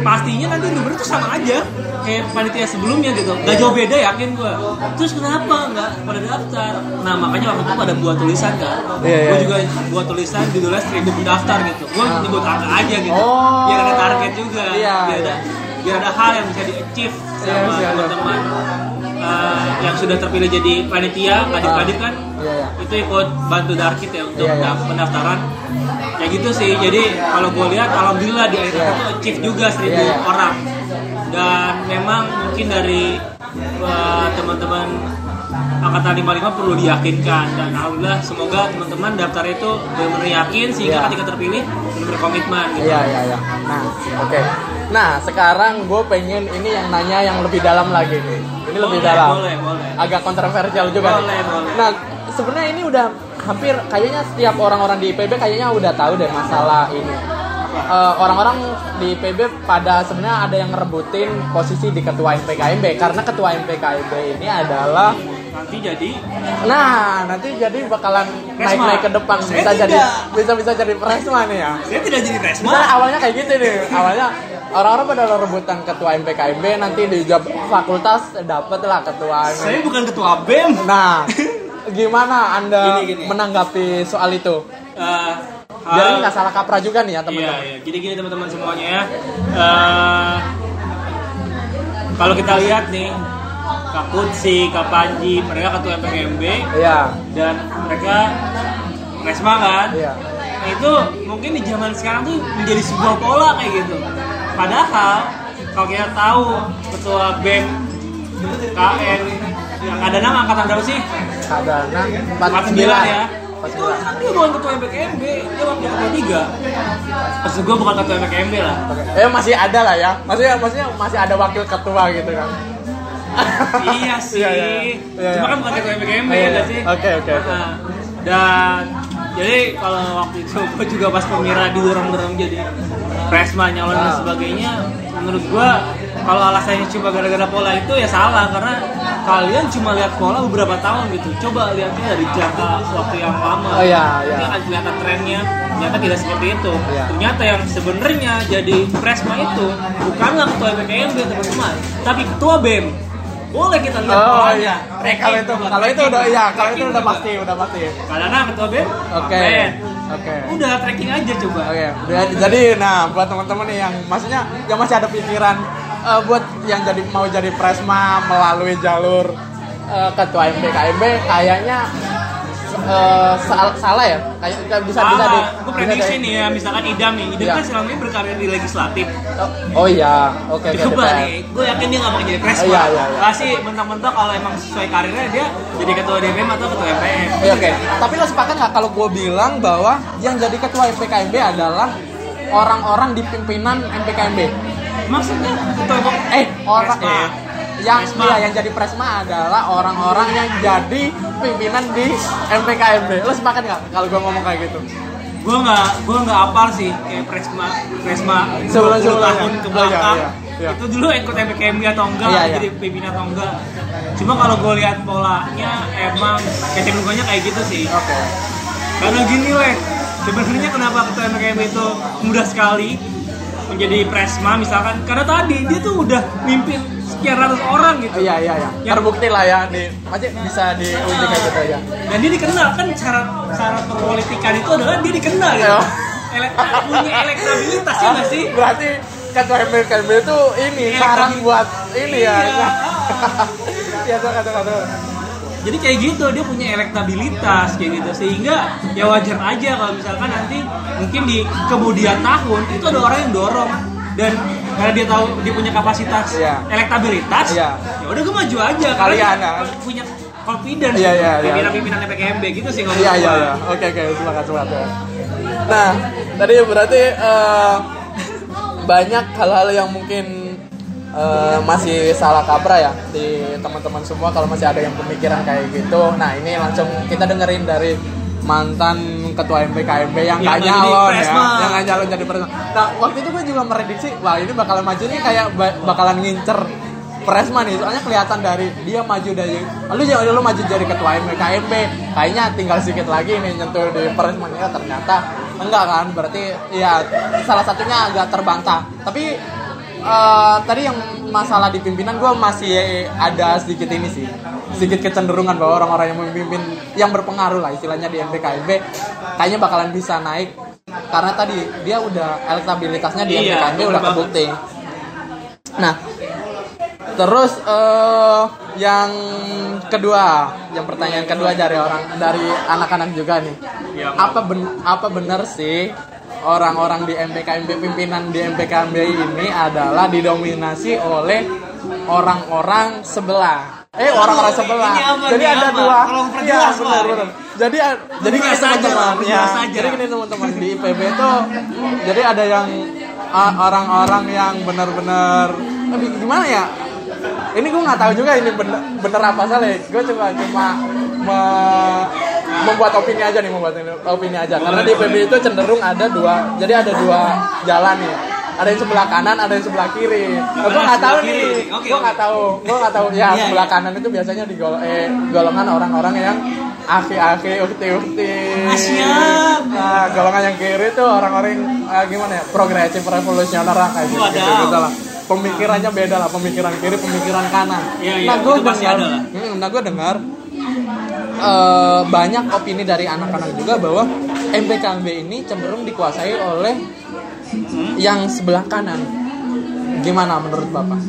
pastinya nanti liburan itu sama aja kayak panitia sebelumnya gitu gak jauh beda yakin gua terus kenapa nggak pada daftar nah makanya waktu itu pada buat tulisan kan Iya, iya. gua juga buat tulisan judulnya seribu pendaftar gitu gua Ah. nyebut angka aja gitu Oh. biar ada target juga Iya, biar ada iya. biar ada hal yang bisa di achieve Iya, sama iya, iya. teman-teman eh, yang sudah terpilih jadi panitia kadit-kadit kan Iya iya. itu ikut bantu Darkit ya untuk iya. daf- pendaftaran ya gitu sih jadi kalau gue lihat alhamdulillah di akhir Iya. itu achieve juga seribu Iya, iya. orang dan memang mungkin dari uh, teman-teman angkatan 55 perlu diyakinkan dan alhamdulillah semoga teman-teman daftar itu benar-benar yakin sehingga Iya. ketika terpilih benar-benar komitmen gitu. Iya iya iya. Nah, oke. Nah, sekarang gue pengen ini yang nanya yang lebih dalam lagi nih. Ini lebih Boleh, dalam. boleh, boleh. Agak kontroversial juga. nih. Boleh, boleh. Nah, sebenarnya ini udah hampir kayaknya setiap orang-orang di IPB kayaknya udah tahu deh masalah ini. Eh, orang-orang di IPB pada sebenarnya ada yang ngerebutin posisi di ketua MPKMB karena ketua MPKMB ini adalah Nanti jadi nah nanti jadi bakalan naik naik ke depan Saya bisa jadi tidak. bisa bisa jadi presma nih ya saya tidak jadi presma. Misalnya awalnya kayak gitu nih, awalnya orang-orang pada rebutan ketua MPKMB nanti di fakultas dapet lah ketua. Saya bukan ketua BEM. Nah, gimana anda Gini, gini. menanggapi soal itu? Eh, Biar nggak salah kaprah juga nih ya Iya, teman-teman. iya. Jadi gini teman-teman semuanya ya. Eh, kalau kita lihat nih, Kak Kutsi, Kak Panji, mereka ketua MPKMB Iya, dan mereka Resma kan. iya, Nah itu mungkin di zaman sekarang tuh menjadi sebuah pola kayak gitu. Padahal kalau kita tahu ketua BEM KN yang ada nama angkatan berapa sih? Kadana 49 49 ya. 49. Kan dia bukan ketua MPKMB, dia wakil ketua tiga. Maksud gue bukan ketua MPKMB lah. Eh masih ada lah ya. Maksudnya maksudnya masih ada wakil ketua gitu kan. iya sih. Iya, iya. Iya, Cuma iya. kan bukan ketua MPKMB Iya, ya iya. sih? Oke, oke, oke. Nah, dan jadi kalau waktu itu gue juga pas pemira didorong-dorong jadi presma nyalon dan sebagainya, menurut gue kalau alasannya cuma gara-gara pola itu ya salah karena kalian cuma lihat pola beberapa tahun gitu. Coba lihatnya dari jangka waktu yang lama. Oh, iya, iya. Nanti akan kelihatan trennya. Ternyata tidak seperti itu. Iya. Ternyata yang sebenarnya jadi presma itu bukanlah ketua BKMB teman-teman, tapi ketua BEM. Boleh kita lihat Oh polanya. iya. Kalau itu kalau itu udah iya, kalau itu udah pasti, udah pasti. Karena ketua BEM, Oke. Oke. Udah tracking aja coba. Oke, udah- jadi nah buat teman-teman nih yang maksudnya yang masih ada pikiran eh, buat yang jadi mau jadi presma melalui jalur eh, ketua MPKMB kayaknya eh, sal- salah ya kayak bisa bisa di gue bisa prediksi di- nih ya, misalkan Idam nih, Idam Iya. kan selama ini berkarir di legislatif. Oh, oh iya. Oke oke Coba nih, gue yakin dia gak bakal jadi presma. Iya, iya, iya. Pasti mentang-mentang kalau emang sesuai karirnya dia jadi ketua DPM atau ketua MPM. Iya, oke. Tapi lo sepakat nggak kalau gue bilang bahwa yang jadi ketua MPKMB adalah orang-orang di pimpinan MPKMB Maksudnya? Ketua eh orang eh, yang Presma. iya, yang jadi presma adalah orang-orang yang jadi pimpinan di MPKMB lo sepakat nggak kalau gue ngomong kayak gitu gue nggak gue nggak apal sih kayak presma presma 20 sebelum- tahun ke oh, iya, belakang. iya, iya. itu dulu ikut MPKMB atau enggak Iya, iya. jadi pimpinan atau enggak. Cuma kalau gue lihat polanya emang kecenderungannya kayak gitu sih. Oke. Karena gini leh sebenarnya kenapa ketua MPKMB itu mudah sekali menjadi presma misalkan. Karena tadi dia tuh udah mimpin sekian ratus orang gitu. Iya iya iya. Yang- terbukti lah ya di masih bisa diuji kayak gitu ya. Dan dia dikenal kan cara cara perpolitikan itu adalah dia dikenal gitu. Elek- punya elektabilitas ya nggak sih? Berarti ketua MPKMB itu ini sarang buat ini ya. Iya. iya tuh kata kata jadi kayak gitu dia punya elektabilitas kayak gitu sehingga ya wajar aja kalau misalkan nanti mungkin di kemudian tahun itu ada orang yang dorong dan karena dia tahu dia punya kapasitas Iya. elektabilitas Iya. ya udah gue maju aja Kalian, ya. punya confidence Iya, iya, iya. pimpinan pimpinan PKMB gitu sih kalau Iya menurut iya gua. iya. Oke oke semangat semangat. ya. Nah tadi berarti eh, banyak hal-hal yang mungkin eh, masih salah kaprah ya di teman-teman semua kalau masih ada yang pemikiran kayak gitu. Nah ini langsung kita dengerin dari mantan ketua MPKMB yang Yang gak jadi nyalon ya, yang gak nyalon jadi presma. Nah waktu itu gue juga merediksi, wah ini bakalan maju nih kayak ba- bakalan ngincer Presma nih, soalnya kelihatan dari dia maju dari lu jangan lu maju jadi ketua MKMB, kayaknya tinggal sedikit lagi nih nyentuh di Presma ya ternyata enggak kan, berarti ya salah satunya agak terbantah. Tapi eh, tadi yang masalah di pimpinan gue masih ada sedikit ini sih, sedikit kecenderungan bahwa orang-orang yang memimpin yang berpengaruh lah istilahnya di MPKMB kayaknya bakalan bisa naik karena tadi dia udah elektabilitasnya di Iya, MPKMB udah kebukti. Nah, Terus eh yang kedua, yang pertanyaan kedua dari orang dari anak-anak juga nih. Yang Apa ben, apa benar sih orang-orang di MPKMB pimpinan di MPKMB ini adalah didominasi oleh orang-orang sebelah? eh orang-orang sebelah. Jadi ada apa? dua. Iya perjelas, benar benar. Jadi jadi gini teman-teman. ya jadi gini teman-teman di IPB itu jadi ada yang orang-orang yang benar-benar aduh, gimana ya ini gue nggak tahu juga ini bener, bener apa salah. Gue cuma cuma me- membuat opini aja nih membuat opini aja. Karena di IPB itu cenderung ada dua jadi ada dua jalan nih. Ada yang sebelah kanan ada yang sebelah kiri. Nah, gue nggak tahu kiri. nih Oke, gue nggak tahu gue nggak tahu. Ya Iya, sebelah iya. kanan itu biasanya di gol eh, golongan orang-orang yang aki-aki ukti-ukti. Nah golongan yang kiri itu orang-orang yang, eh, gimana ya progresif revolusioner lah kayak gitu, gitu, gitu lah pemikirannya beda lah pemikiran kiri pemikiran kanan Iya, iya, nah gue dengar. Hmm, nah gue dengar eh, banyak opini dari anak-anak juga bahwa MPKMB ini cenderung dikuasai oleh Hmm? yang sebelah kanan gimana menurut bapak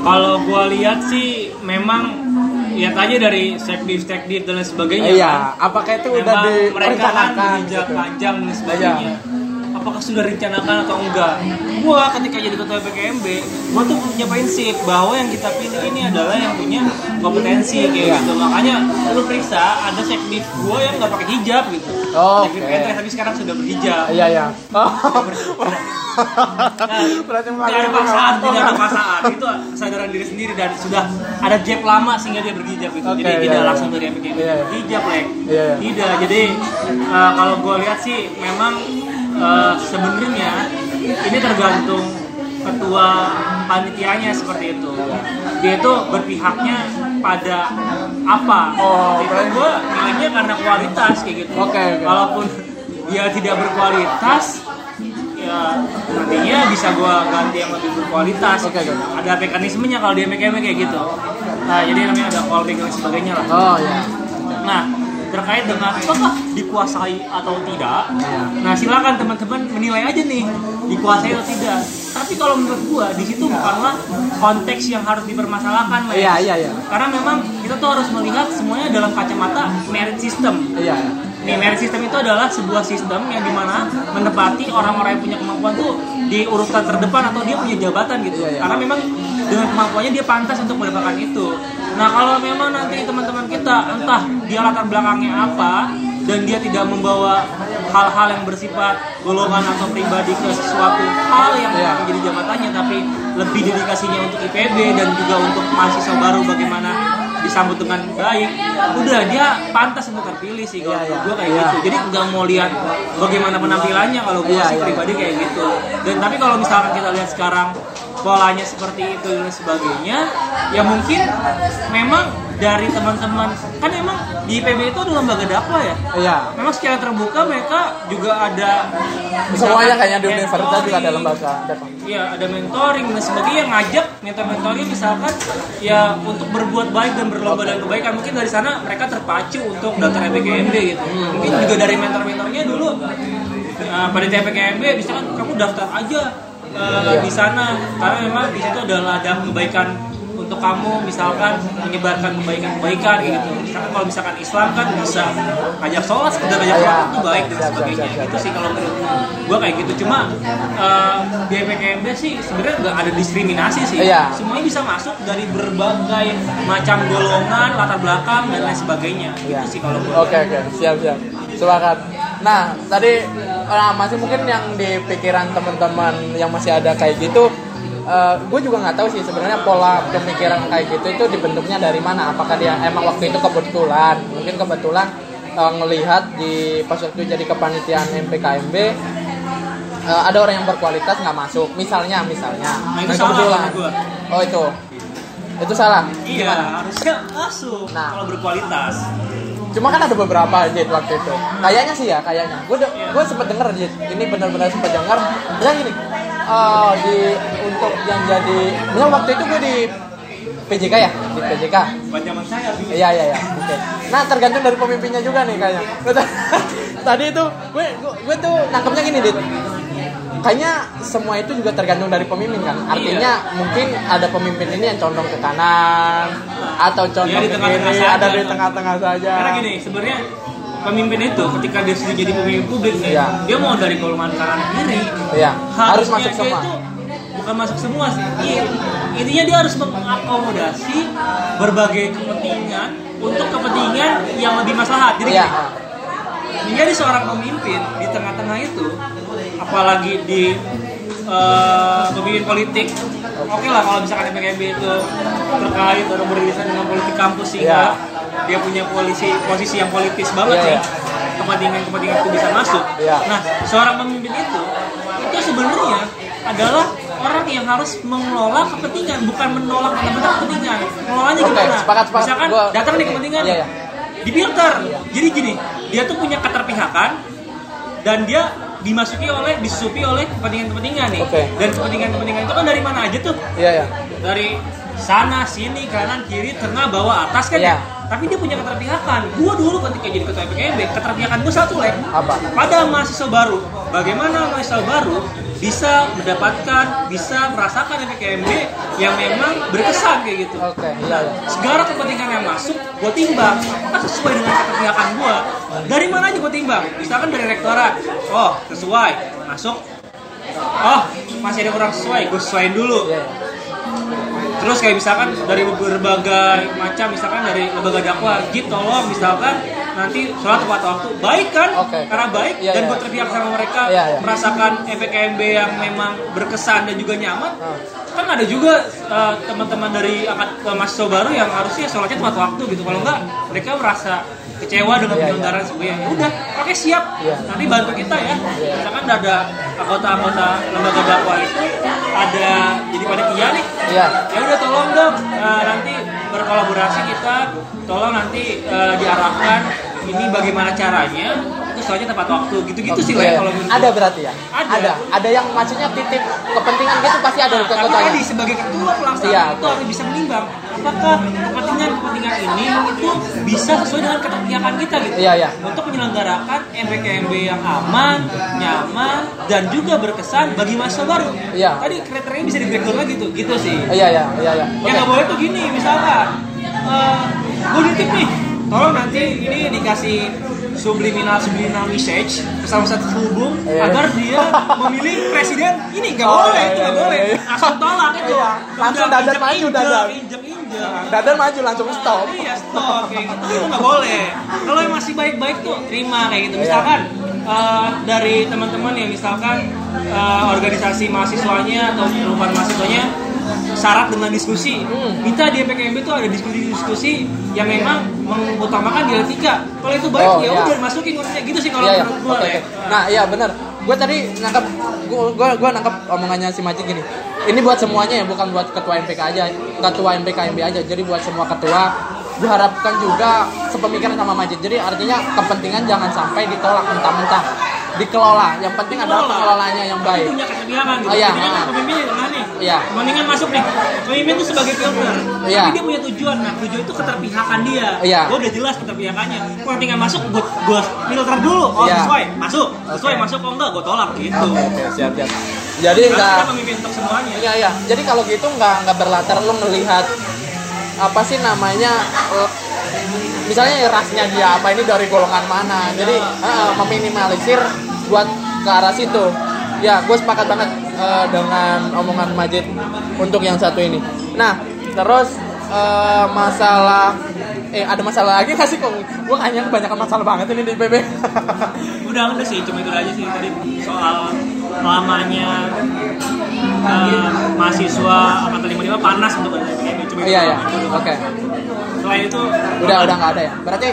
Kalau gua lihat sih memang lihat aja dari sekdiv sekdiv dan lain sebagainya. iya kan. apakah itu udah Memang mereka kan gitu panjang dan sebagainya. Apakah sudah direncanakan atau enggak? Gua ketika jadi ketua PKMB, gua tuh punya prinsip bahwa yang kita pilih ini adalah yang punya kompetensi kayak Iya. gitu. Makanya lu periksa ada sekdiv gua yang nggak pakai hijab gitu. Oh, oke. ente, tapi sekarang sudah berhijab. iya iya oh. Nah, berarti tidak ada paksaan, tidak ada paksaan. Itu kesadaran diri sendiri dan sudah ada jab lama sehingga dia berhijab itu. Oke, jadi iya, tidak iya. langsung dari MPK Iya, iya. berhijab, Lek. Iya, iya. Tidak. Jadi eh, kalau gue lihat sih memang eh, sebenarnya ini tergantung ketua panitianya seperti itu. Dia itu berpihaknya pada apa? Oh, itu gue nilainya karena kualitas kayak gitu. Oke, oke. Walaupun dia tidak berkualitas, ya nantinya bisa gua ganti yang lebih berkualitas. Oke, oke. Ada mekanismenya kalau dia MKM kayak gitu. Nah, jadi namanya ada callback dan sebagainya lah. oh iya Nah, terkait dengan apakah dikuasai atau tidak, nah silakan teman-teman menilai aja nih dikuasai atau tidak. Tapi kalau menurut gua di situ bukanlah konteks yang harus dipermasalahkan, Mas. iya iya iya Karena memang kita tuh harus melihat semuanya dalam kacamata merit system. iya Nih, merit system itu adalah sebuah sistem yang di mana menepati orang-orang yang punya kemampuan tuh di urutan terdepan atau dia punya jabatan gitu. Iya, iya. Karena memang dengan kemampuannya dia pantas untuk mendapatkan itu. Nah, kalau memang nanti teman-teman kita entah dia latar belakangnya apa dan dia tidak membawa hal-hal yang bersifat golongan atau pribadi ke sesuatu hal yang Iya. menjadi jabatannya tapi lebih dedikasinya untuk IPB dan juga untuk mahasiswa baru bagaimana disambut dengan baik udah dia pantas untuk terpilih sih kalau Iya, iya. gue kayak Iya. gitu jadi nggak mau lihat bagaimana penampilannya kalau gue Iya, sih iya. pribadi kayak gitu dan tapi kalau misalkan kita lihat sekarang polanya seperti itu dan sebagainya ya mungkin memang dari teman-teman kan memang di IPB itu ada lembaga dakwah ya iya memang secara terbuka mereka juga ada semuanya kayaknya di universitas juga ada mentoring, lembaga Depan. Iya, ada mentoring dan sebagainya yang ngajak mentor-mentornya misalkan ya untuk berbuat baik dan berlomba dalam kebaikan. Mungkin dari sana mereka terpacu untuk daftar PKMB gitu. Mungkin juga dari mentor-mentornya dulu uh, pada PKMB misalkan kamu daftar aja uh, di sana karena memang di situ adalah ada kebaikan untuk kamu misalkan menyebarkan kebaikan-kebaikan gitu. Misalkan kalau misalkan Islam kan bisa ngajak sholat, sekedar ngajak Iya. sholat itu baik dan sebagainya. Itu sih kalau menurut gua kayak gitu. Cuma eh, di PKMB sih sebenarnya nggak ada diskriminasi sih. Iya. Semuanya bisa masuk dari berbagai macam golongan, latar belakang dan lain sebagainya. Iya. Itu sih kalau gua. Oke oke siap siap sepakat. Nah tadi nah, masih mungkin yang di pikiran teman-teman yang masih ada kayak gitu, gue juga nggak tahu sih sebenarnya pola pemikiran kayak gitu itu dibentuknya dari mana? Apakah dia emang waktu itu kebetulan? Mungkin kebetulan eh, ngelihat di pas waktu jadi kepanitiaan MPKMB eh, ada orang yang berkualitas nggak masuk. Misalnya misalnya. Nah, itu Nah, kebetulan. Oh itu itu salah. Iya, harusnya masuk Nah. kalau berkualitas. Cuma kan ada beberapa Jit waktu itu. Kayaknya sih ya, kayaknya. Gue gue sempet denger Jit. Ini benar-benar sempet denger. Yang gini. eh, di untuk yang jadi, misal waktu itu gue di PJK ya, di PJK. Zaman saya. Iya iya iya. Oke. Nah tergantung dari pemimpinnya juga nih kayaknya. Tadi itu gue gue, gue tuh nangkepnya gini dit. Kayaknya semua itu juga tergantung dari pemimpin kan. Artinya mungkin ada pemimpin ini yang condong ke kanan atau condong Ya, di ke kiri, ada di tengah-tengah saja. Karena gini, sebenarnya pemimpin itu ketika dia sudah jadi pemimpin publik nih, Iya. dia mau dari golongan kanan kiri. Iya, harus masuk semua. itu bukan masuk semua sih Iya, intinya dia harus mengakomodasi berbagai kepentingan untuk kepentingan yang lebih maslahat jadi Iya. menjadi seorang pemimpin di tengah-tengah itu apalagi di eh, pemimpin politik oke lah kalau misalkan PKB itu terkait atau beririsan dengan politik kampus sehingga dia punya polisi posisi yang politis banget Iya, sih iya. kepentingan-kepentingan itu bisa masuk Iya. nah seorang pemimpin itu itu sebenarnya adalah orang yang harus mengelola kepentingan bukan menolak benar-benar kepentingan mengelolanya Oke, gimana sepakat, sepakat. misalkan Gua- datang nih oke. kepentingan Iya, iya. difilter jadi gini dia tuh punya keterpihakan dan dia dimasuki oleh disusupi oleh kepentingan-kepentingan nih Oke. dan kepentingan-kepentingan itu kan dari mana aja tuh Iya ya. dari sana sini kanan kiri tengah bawah atas kan Iya. ya tapi dia punya keterpihakan gua dulu ketika jadi ketua PKB keterpihakan gua satu lek Apa? pada mahasiswa baru bagaimana mahasiswa baru bisa mendapatkan bisa merasakan PKB yang memang berkesan kayak gitu Oke, iya ya. segala kepentingan yang masuk gue timbang apakah sesuai dengan keterpihakan gue dari mana aja gue timbang? Misalkan dari rektorat. Oh sesuai. Masuk. Oh masih ada kurang sesuai. Gue sesuaiin dulu. Terus kayak misalkan dari berbagai macam misalkan dari lembaga dakwah git tolong misalkan nanti sholat tepat waktu baik kan Oke. karena baik Iya, dan gue terpihak sama mereka Iya, iya. merasakan FPKMB yang memang berkesan dan juga nyaman Ah. kan ada juga uh, teman-teman dari angkat uh, mahasiswa baru yang harusnya sholatnya tepat waktu gitu kalau enggak mereka merasa kecewa dengan Iya, penyelenggaraan sebuah yang udah oke siap Iya. nanti bantu kita ya misalkan ada anggota-anggota lembaga dakwah itu ada jadi pada iya nih Iya. ya udah tolong dong uh, nanti berkolaborasi kita tolong nanti uh, diarahkan ini bagaimana caranya itu soalnya tepat waktu gitu-gitu sih lah kalau menurut Ada berarti ya? Ada. Ada. Ada yang maksudnya titip kepentingan gitu pasti ada Nah, tapi tadi sebagai ketua pelaksana Iya, itu harus bisa menimbang apakah kepentingan-kepentingan ini itu bisa sesuai dengan keterpihakan kita gitu Iya, iya. untuk menyelenggarakan MPKMB yang aman, nyaman, dan juga berkesan bagi mahasiswa baru. Iya. Tadi kriterianya bisa di breakdown lagi gitu, gitu sih. Iya iya iya iya. Yang nggak boleh tuh gini, misalkan uh, gue nitip nih, tolong nanti ini dikasih subliminal subliminal message bersama satu terhubung Iya. agar dia memilih presiden. Ini nggak Oh, boleh iya, itu iya, boleh. iya. langsung tolak itu. Iya, langsung Udah, injek- maju, injek injek Dadan maju langsung stop. iya stop kayak gitu. Itu nggak boleh. Kalau yang masih baik-baik tuh terima kayak gitu. Iya. misalkan eh, dari teman-teman yang misalkan eh, organisasi mahasiswanya atau perubahan mahasiswanya syarat dengan diskusi Hmm. minta di PKMB itu ada diskusi-diskusi yang memang mengutamakan dialektika kalau itu baik Oh, ya iya. udah masukin maksudnya gitu sih kalau Iya iya. menurut gue Oke, oke. Nah iya benar. Gue tadi nangkep gue gue gue nangkep omongannya si Majid gini. Ini buat semuanya ya, bukan buat ketua MPK aja, ketua MPKMB aja. Jadi buat semua ketua gue harapkan juga sepemikiran sama Majid. Jadi artinya kepentingan jangan sampai ditolak mentah-mentah. Dikelola. Yang penting adalah pengelolanya yang baik. punya keterpihakan gitu. Oh, iya. Jadi kan pemimpin di tengah nih. Iya. Kepentingan masuk nih. Pemimpin itu sebagai filter. Iya. Tapi dia punya tujuan. Nah, tujuan itu keterpihakan dia. Iya. Gue udah jelas keterpihakannya. Kepentingan masuk buat gue filter dulu. Oh, Iya. sesuai. Masuk. Sesuai masuk kok enggak gue tolak gitu. Oke siap siap. Jadi Karena nggak kita pemimpin untuk semuanya. Iya iya. Jadi kalau gitu nggak nggak berlatar lu melihat apa sih namanya eh, misalnya rasnya dia apa ini dari golongan mana. Jadi eh, meminimalisir buat ke arah situ. Ya, gue sepakat banget eh, dengan omongan Majid untuk yang satu ini. Nah, terus eh, masalah eh ada masalah lagi nggak sih kok? Gue kayaknya kebanyakan masalah banget ini di PB. Udah udah sih, cuma itu aja sih tadi soal lamanya eh, mahasiswa angkatan 55 panas untuk. Cuma itu Iya iya. Oke. Selain itu udah udah nggak ada ya berarti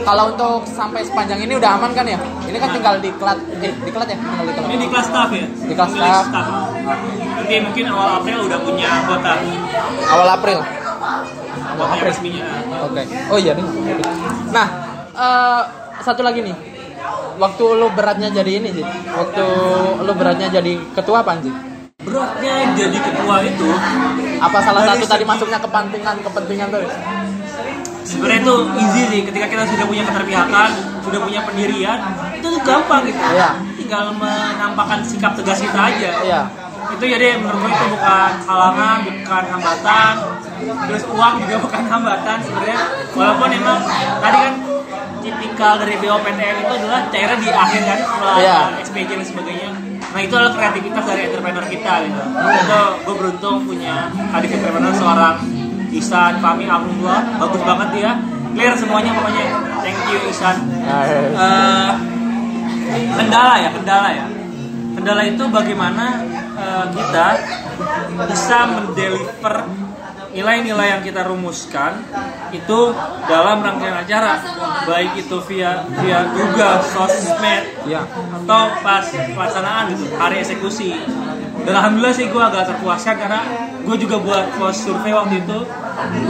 kalau untuk sampai sepanjang ini udah aman kan ya ini kan tinggal diklat eh diklat ya tinggal diklat Ini di kelas staff ya? Di kelas Pemilik staff. Nanti mungkin awal April udah punya anggota awal April resminya. oke oh iya nih nah eh, satu lagi nih waktu lu beratnya jadi ini sih waktu lu beratnya jadi ketua apa Beratnya jadi ketua itu apa salah satu tadi masuknya kepentingan kepentingan tuh sebenarnya itu easy sih ketika kita sudah punya keterpihakan, sudah punya pendirian, itu tuh gampang gitu. Iya. Tinggal menampakkan sikap tegas kita aja. iya Itu jadi menurut gue itu bukan halangan, bukan hambatan. Terus uang juga bukan hambatan sebenarnya. Walaupun emang tadi kan tipikal dari BOPTN itu adalah cairnya di akhir kan setelah Iya. SPJ dan sebagainya. Nah itu adalah kreativitas dari entrepreneur kita gitu. Itu gue beruntung punya adik entrepreneur seorang Isan Fahmi Alhamdulillah bagus banget dia clear semuanya pokoknya thank you Isan Eh, kendala ya kendala ya kendala itu bagaimana kita bisa mendeliver nilai-nilai yang kita rumuskan itu dalam rangkaian acara baik itu via via Google, sosmed Iya. atau pas pelaksanaan gitu hari eksekusi. Dan alhamdulillah sih gue agak terpuaskan karena gue juga buat post survei waktu itu.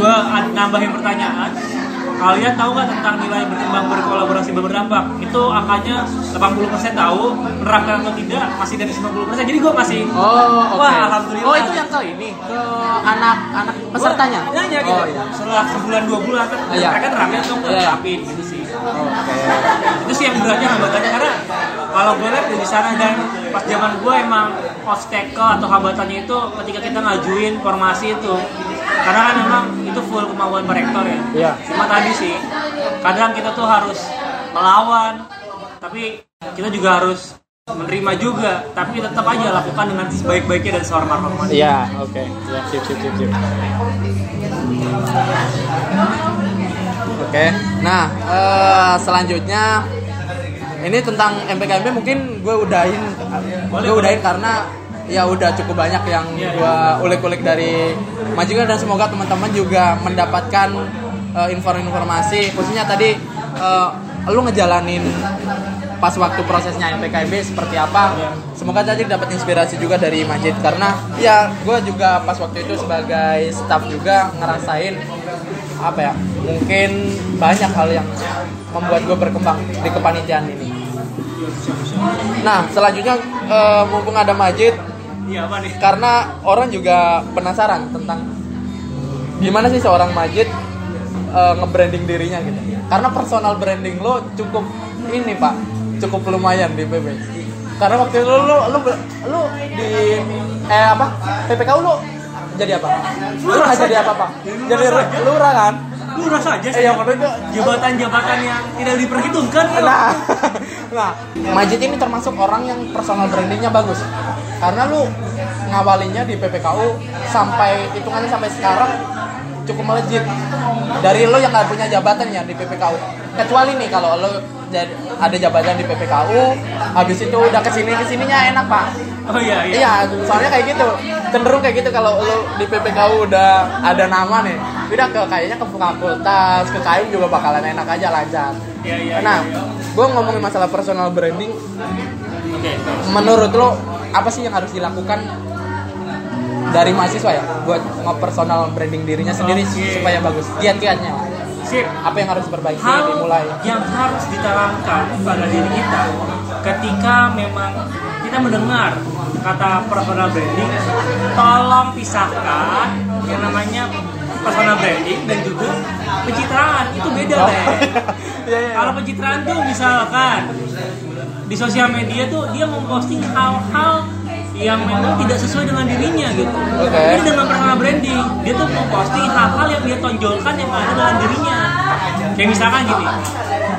Gue nambahin pertanyaan kalian tahu nggak tentang nilai berkembang berkolaborasi berdampak itu angkanya 80% tahu menerapkan atau tidak masih dari 90% jadi gue masih Oh, oke. Wah, alhamdulillah. Oh, itu yang ke ini ke anak-anak pesertanya. Gua nanya gitu Oh, iya. setelah sebulan dua bulan kan Iya. mereka nerapin atau nggak Iya. nerapin gitu sih Oke. itu sih yang beratnya hambatannya karena kalau gue lihat di sana dan pas zaman gue emang obstacle atau hambatannya itu ketika kita ngajuin formasi itu karena kan emang itu full kemauan pak rektor ya Iya. cuma tadi sih kadang kita tuh harus melawan tapi kita juga harus menerima juga tapi tetap aja lakukan dengan sebaik-baiknya dan sehormat-hormatnya Iya, oke. Ya, sip, sip, sip, sip. Oke. Nah, eh, selanjutnya ini tentang MPKMP mungkin gue udahin, gue udahin karena ya udah cukup banyak yang Iya, gue ulik-ulik dari majikan dan semoga teman-teman juga mendapatkan eh, informasi khususnya tadi eh, lu ngejalanin pas waktu prosesnya MPKB seperti apa. Iya. semoga tadi dapat inspirasi juga dari Majid. Karena ya gue juga pas waktu itu sebagai staff juga ngerasain apa ya mungkin banyak hal yang membuat gue berkembang di kepanitiaan ini. Nah selanjutnya eh, mumpung ada Majid iya apa nih karena orang juga penasaran tentang gimana sih seorang Majid eh, nge-branding dirinya gitu. Karena personal branding lo cukup ini pak, cukup lumayan di PB. Karena waktu itu lo lo lo, di eh apa PPKU lo jadi apa? Nggak jadi apa pak? Jadi lurah kan? Lu rasa aja Eh sih yang waktu itu jabatan-jabatan yang tidak diperhitungkan. Nah, nah, Majid ini termasuk orang yang personal brandingnya bagus. Karena lu ngawalinya di PPKU sampai hitungannya sampai sekarang cukup melejit. Dari lo yang nggak punya jabatan ya di PPKU. Kecuali nih kalau lo jadi ada jabatan di PPKU, habis itu udah ke sini ke sininya enak pak. oh iya iya Iya, soalnya kayak gitu. Cenderung kayak gitu kalau lu di PPKU udah ada nama nih. Udah ke kayaknya ke fakultas, ke KAIM juga bakalan enak aja lancar. Iya, iya, Nah, iya. gue ngomongin masalah personal branding. oke Menurut lo apa sih yang harus dilakukan dari mahasiswa ya buat nge-personal branding dirinya sendiri Oke. supaya bagus? Kiat-kiatnya. Sip Apa yang harus diperbaiki hal dimulai? yang harus ditanamkan pada diri kita ketika memang kita mendengar kata personal branding tolong pisahkan yang namanya personal branding dan juga pencitraan itu beda Oh. deh Iya, iya. kalau pencitraan tuh misalkan di sosial media tuh dia memposting hal-hal yang memang tidak sesuai dengan dirinya gitu. Oke. Ini dengan personal branding, dia tuh memposting hal-hal yang dia tonjolkan yang ada dalam dirinya. Kayak misalkan gini,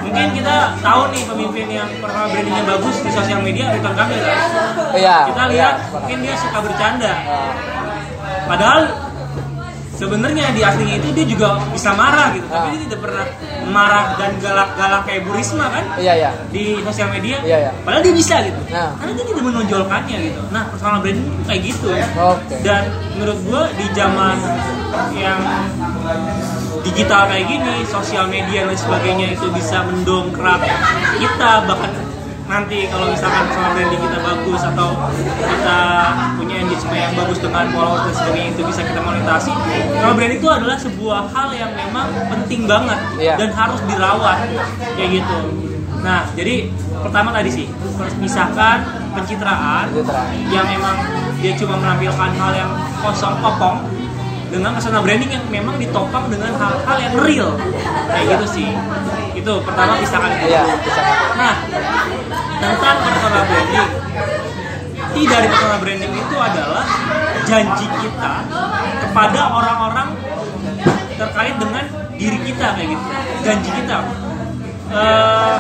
mungkin kita tahu nih pemimpin yang personal brandingnya bagus di sosial media Ridwan Kamil. kan? Iya. Kita iya, lihat sepakat. mungkin dia suka bercanda. Padahal sebenarnya di aslinya itu dia juga bisa marah gitu, Ah. tapi dia tidak pernah marah dan galak-galak kayak Bu Risma kan Iya, iya. di sosial media. Iya, iya. Padahal dia bisa gitu. Nah. Karena dia tidak menonjolkannya gitu. Nah, personal branding itu kayak gitu. Oke. Dan menurut gua di zaman yang digital kayak gini, sosial media dan sebagainya itu bisa mendongkrak kita bahkan nanti kalau misalkan personal branding kita bagus atau kita punya engagement yang bagus dengan followers dan sebagainya itu bisa kita monetasi personal branding itu adalah sebuah hal yang memang penting banget Iya. dan harus dirawat kayak gitu nah jadi pertama tadi sih harus pisahkan pencitraan Pencitraan. yang memang dia cuma menampilkan hal yang kosong kopong dengan personal branding yang memang ditopang dengan hal-hal yang real kayak gitu sih itu pertama pisahkan itu Iya. Nah, tentang personal branding. Inti dari personal branding itu adalah janji kita kepada orang-orang terkait dengan diri kita kayak gitu. Janji kita. Eh,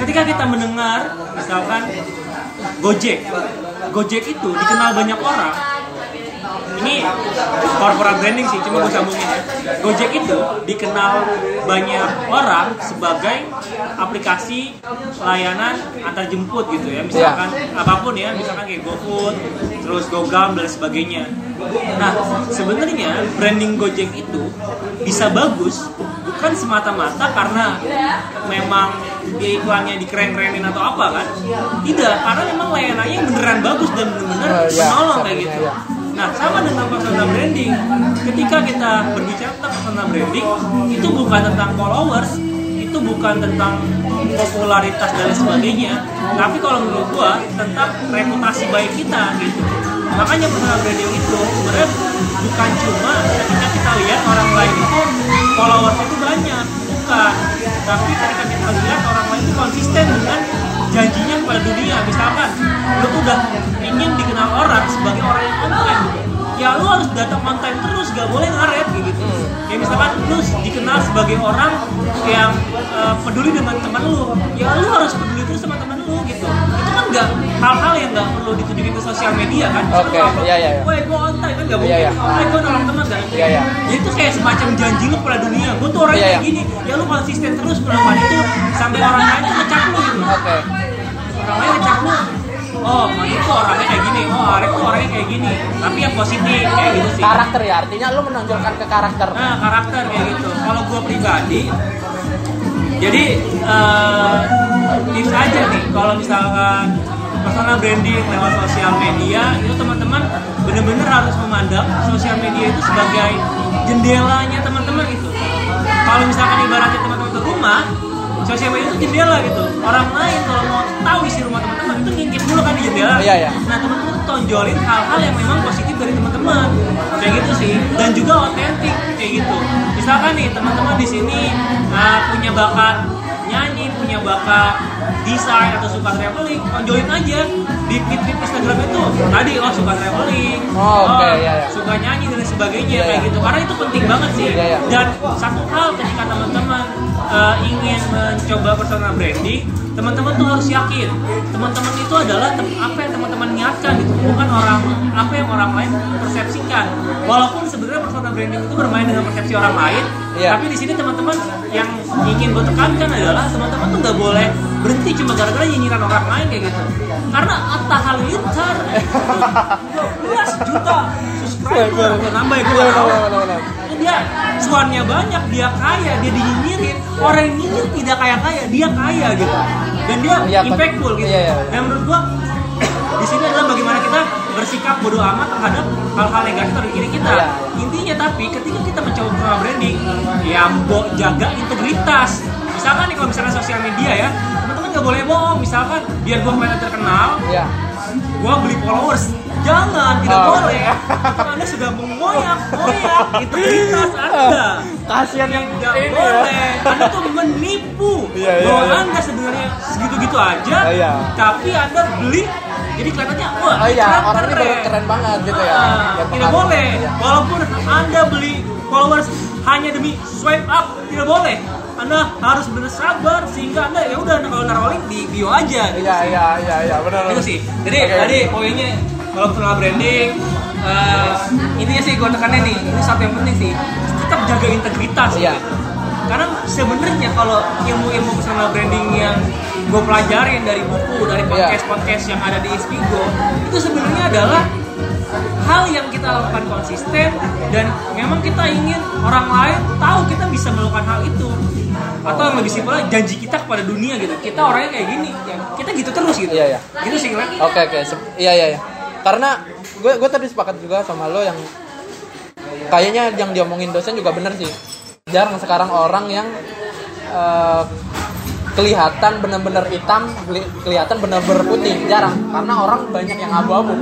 ketika kita mendengar misalkan Gojek Gojek itu dikenal banyak orang ini corporate branding sih, cuma gue sambungin ya. Gojek itu dikenal banyak orang sebagai aplikasi layanan antar jemput gitu ya, misalkan apa pun ya, misalkan kayak GoFood, terus GoGam dan sebagainya. Nah, sebenarnya branding Gojek itu bisa bagus bukan semata-mata karena memang dia iklannya dikeren-kerenin atau apa kan? Tidak, karena memang layanannya beneran bagus dan bener-bener Oh, iya, menolong kayak sepertinya, gitu. Nah, sama dengan personal branding. Ketika kita berbicara tentang personal branding, itu bukan tentang followers, itu bukan tentang popularitas dan sebagainya. Tapi kalau menurut gua tentang reputasi baik kita gitu. Makanya personal branding itu sebenarnya bukan cuma ketika kita lihat orang lain itu followers itu banyak, bukan. Tapi ketika kita lihat orang lain itu konsisten dengan janjinya kepada dunia misalkan lu tuh udah ingin dikenal orang sebagai orang yang on time gitu ya lu harus datang on time terus gak boleh ngaret gitu ya misalkan lu dikenal sebagai orang yang eh, peduli dengan teman lu ya lu harus peduli terus sama teman lu gitu itu kan gak hal-hal yang gak perlu ditunjukin ke sosial media kan Oke, iya, iya, iya. Gue on time kan gak mungkin. Iya, iya. Woi, gue nolong teman kan. Iya, iya. Ya itu kayak semacam janji lu pada dunia. Gue tuh orangnya Iya, kayak iya. gini. Ya lu konsisten terus melakukan itu sampai orang lain tuh ngecap lu gitu Oke. orang lain ngecap lu oh Mati tuh orangnya kayak gini. Oh Arek tuh orangnya kayak gini. Tapi yang positif kayak gitu sih. Karakter ya, artinya lu menonjolkan ke karakter. nah karakter kayak gitu. Kalau gue pribadi jadi eh, tips aja nih. Kalau misalkan personal branding lewat sosial media itu teman-teman bener-bener harus memandang sosial media itu sebagai jendelanya teman-teman gitu kalau misalkan ibaratnya teman-teman ke rumah sosial media itu? Jendela gitu. Orang lain kalau mau tahu isi rumah teman-teman itu ngintip dulu kan di jendela. Iya, iya. nah teman-teman tuh tonjolin hal-hal yang memang positif dari teman-teman. Kayak gitu sih. Dan juga otentik kayak gitu. Misalkan nih teman-teman di sini uh, punya bakat nyanyi punya bakat desain atau suka traveling tonjolin aja di feed Instagram itu tadi oh suka traveling Oh, oke, iya, iya. suka nyanyi dan sebagainya Iya, kayak iya. gitu. Karena itu penting banget sih. Iya, iya. dan satu hal ketika teman-teman uh, ingin mencoba personal branding teman-teman tuh harus yakin teman-teman itu adalah tem- apa yang teman-teman niatkan gitu bukan orang apa yang orang lain persepsikan walaupun sebenarnya personal branding itu bermain dengan persepsi orang lain Iya. tapi di sini teman-teman yang ingin gue tekankan adalah teman-teman tuh nggak boleh berhenti cuma gara-gara nyinyiran orang lain kayak gitu karena Atta Halilintar 12 juta subscriber nambah ya gue Iya, tahu. benar, benar, benar. Itu dia cuannya banyak dia kaya dia dinyinyirin orang yang nyinyir tidak kaya kaya dia kaya gitu dan dia Iya, impactful gitu iya, iya. dan menurut gua di sini adalah bagaimana kita bersikap bodoh amat terhadap hal-hal negatif dari diri kita Iya. intinya tapi ketika kita mencoba personal branding ya mbok jaga integritas misalkan nih kalau misalnya sosial media ya teman-teman nggak boleh bohong misalkan biar gua kelihatan terkenal Iya. Gua beli followers jangan tidak Oh. boleh Itu anda sudah mengoyak ngoyak integritas anda Kasihan yang tidak ini boleh ya. anda tuh menipu Iya, iya, bahwa iya. anda sebenarnya segitu-gitu aja Oh, iya. tapi anda beli jadi kelihatannya wah Oh iya, keren, orang ini baru keren banget gitu ya. Ah, tidak boleh Iya. walaupun anda beli followers hanya demi swipe up tidak boleh anda harus benar sabar sehingga anda ya udah kalau naruh link di bio aja gitu Iya, iya, iya, iya, benar. itu sih jadi Oke. tadi poinnya kalau personal branding eh intinya sih gue tekannya nih ini satu yang penting sih tetap jaga integritas Iya. gitu. karena sebenarnya kalau ilmu-ilmu personal branding yang gue pelajarin dari buku dari Iya. podcast podcast yang ada di Inspigo itu sebenarnya adalah hal yang kita lakukan konsisten dan memang kita ingin orang lain tahu kita bisa melakukan hal itu atau yang lebih simpel janji kita kepada dunia gitu kita orangnya kayak gini ya kita gitu terus gitu Iya, iya. gitu sih. Oke oke, iya iya iya. Karena gue gue tadi sepakat juga sama lo yang kayaknya yang diomongin dosen juga bener sih. Jarang sekarang orang yang eh, kelihatan bener-bener hitam, keli- kelihatan bener-bener putih. Jarang, karena orang banyak yang abu-abu.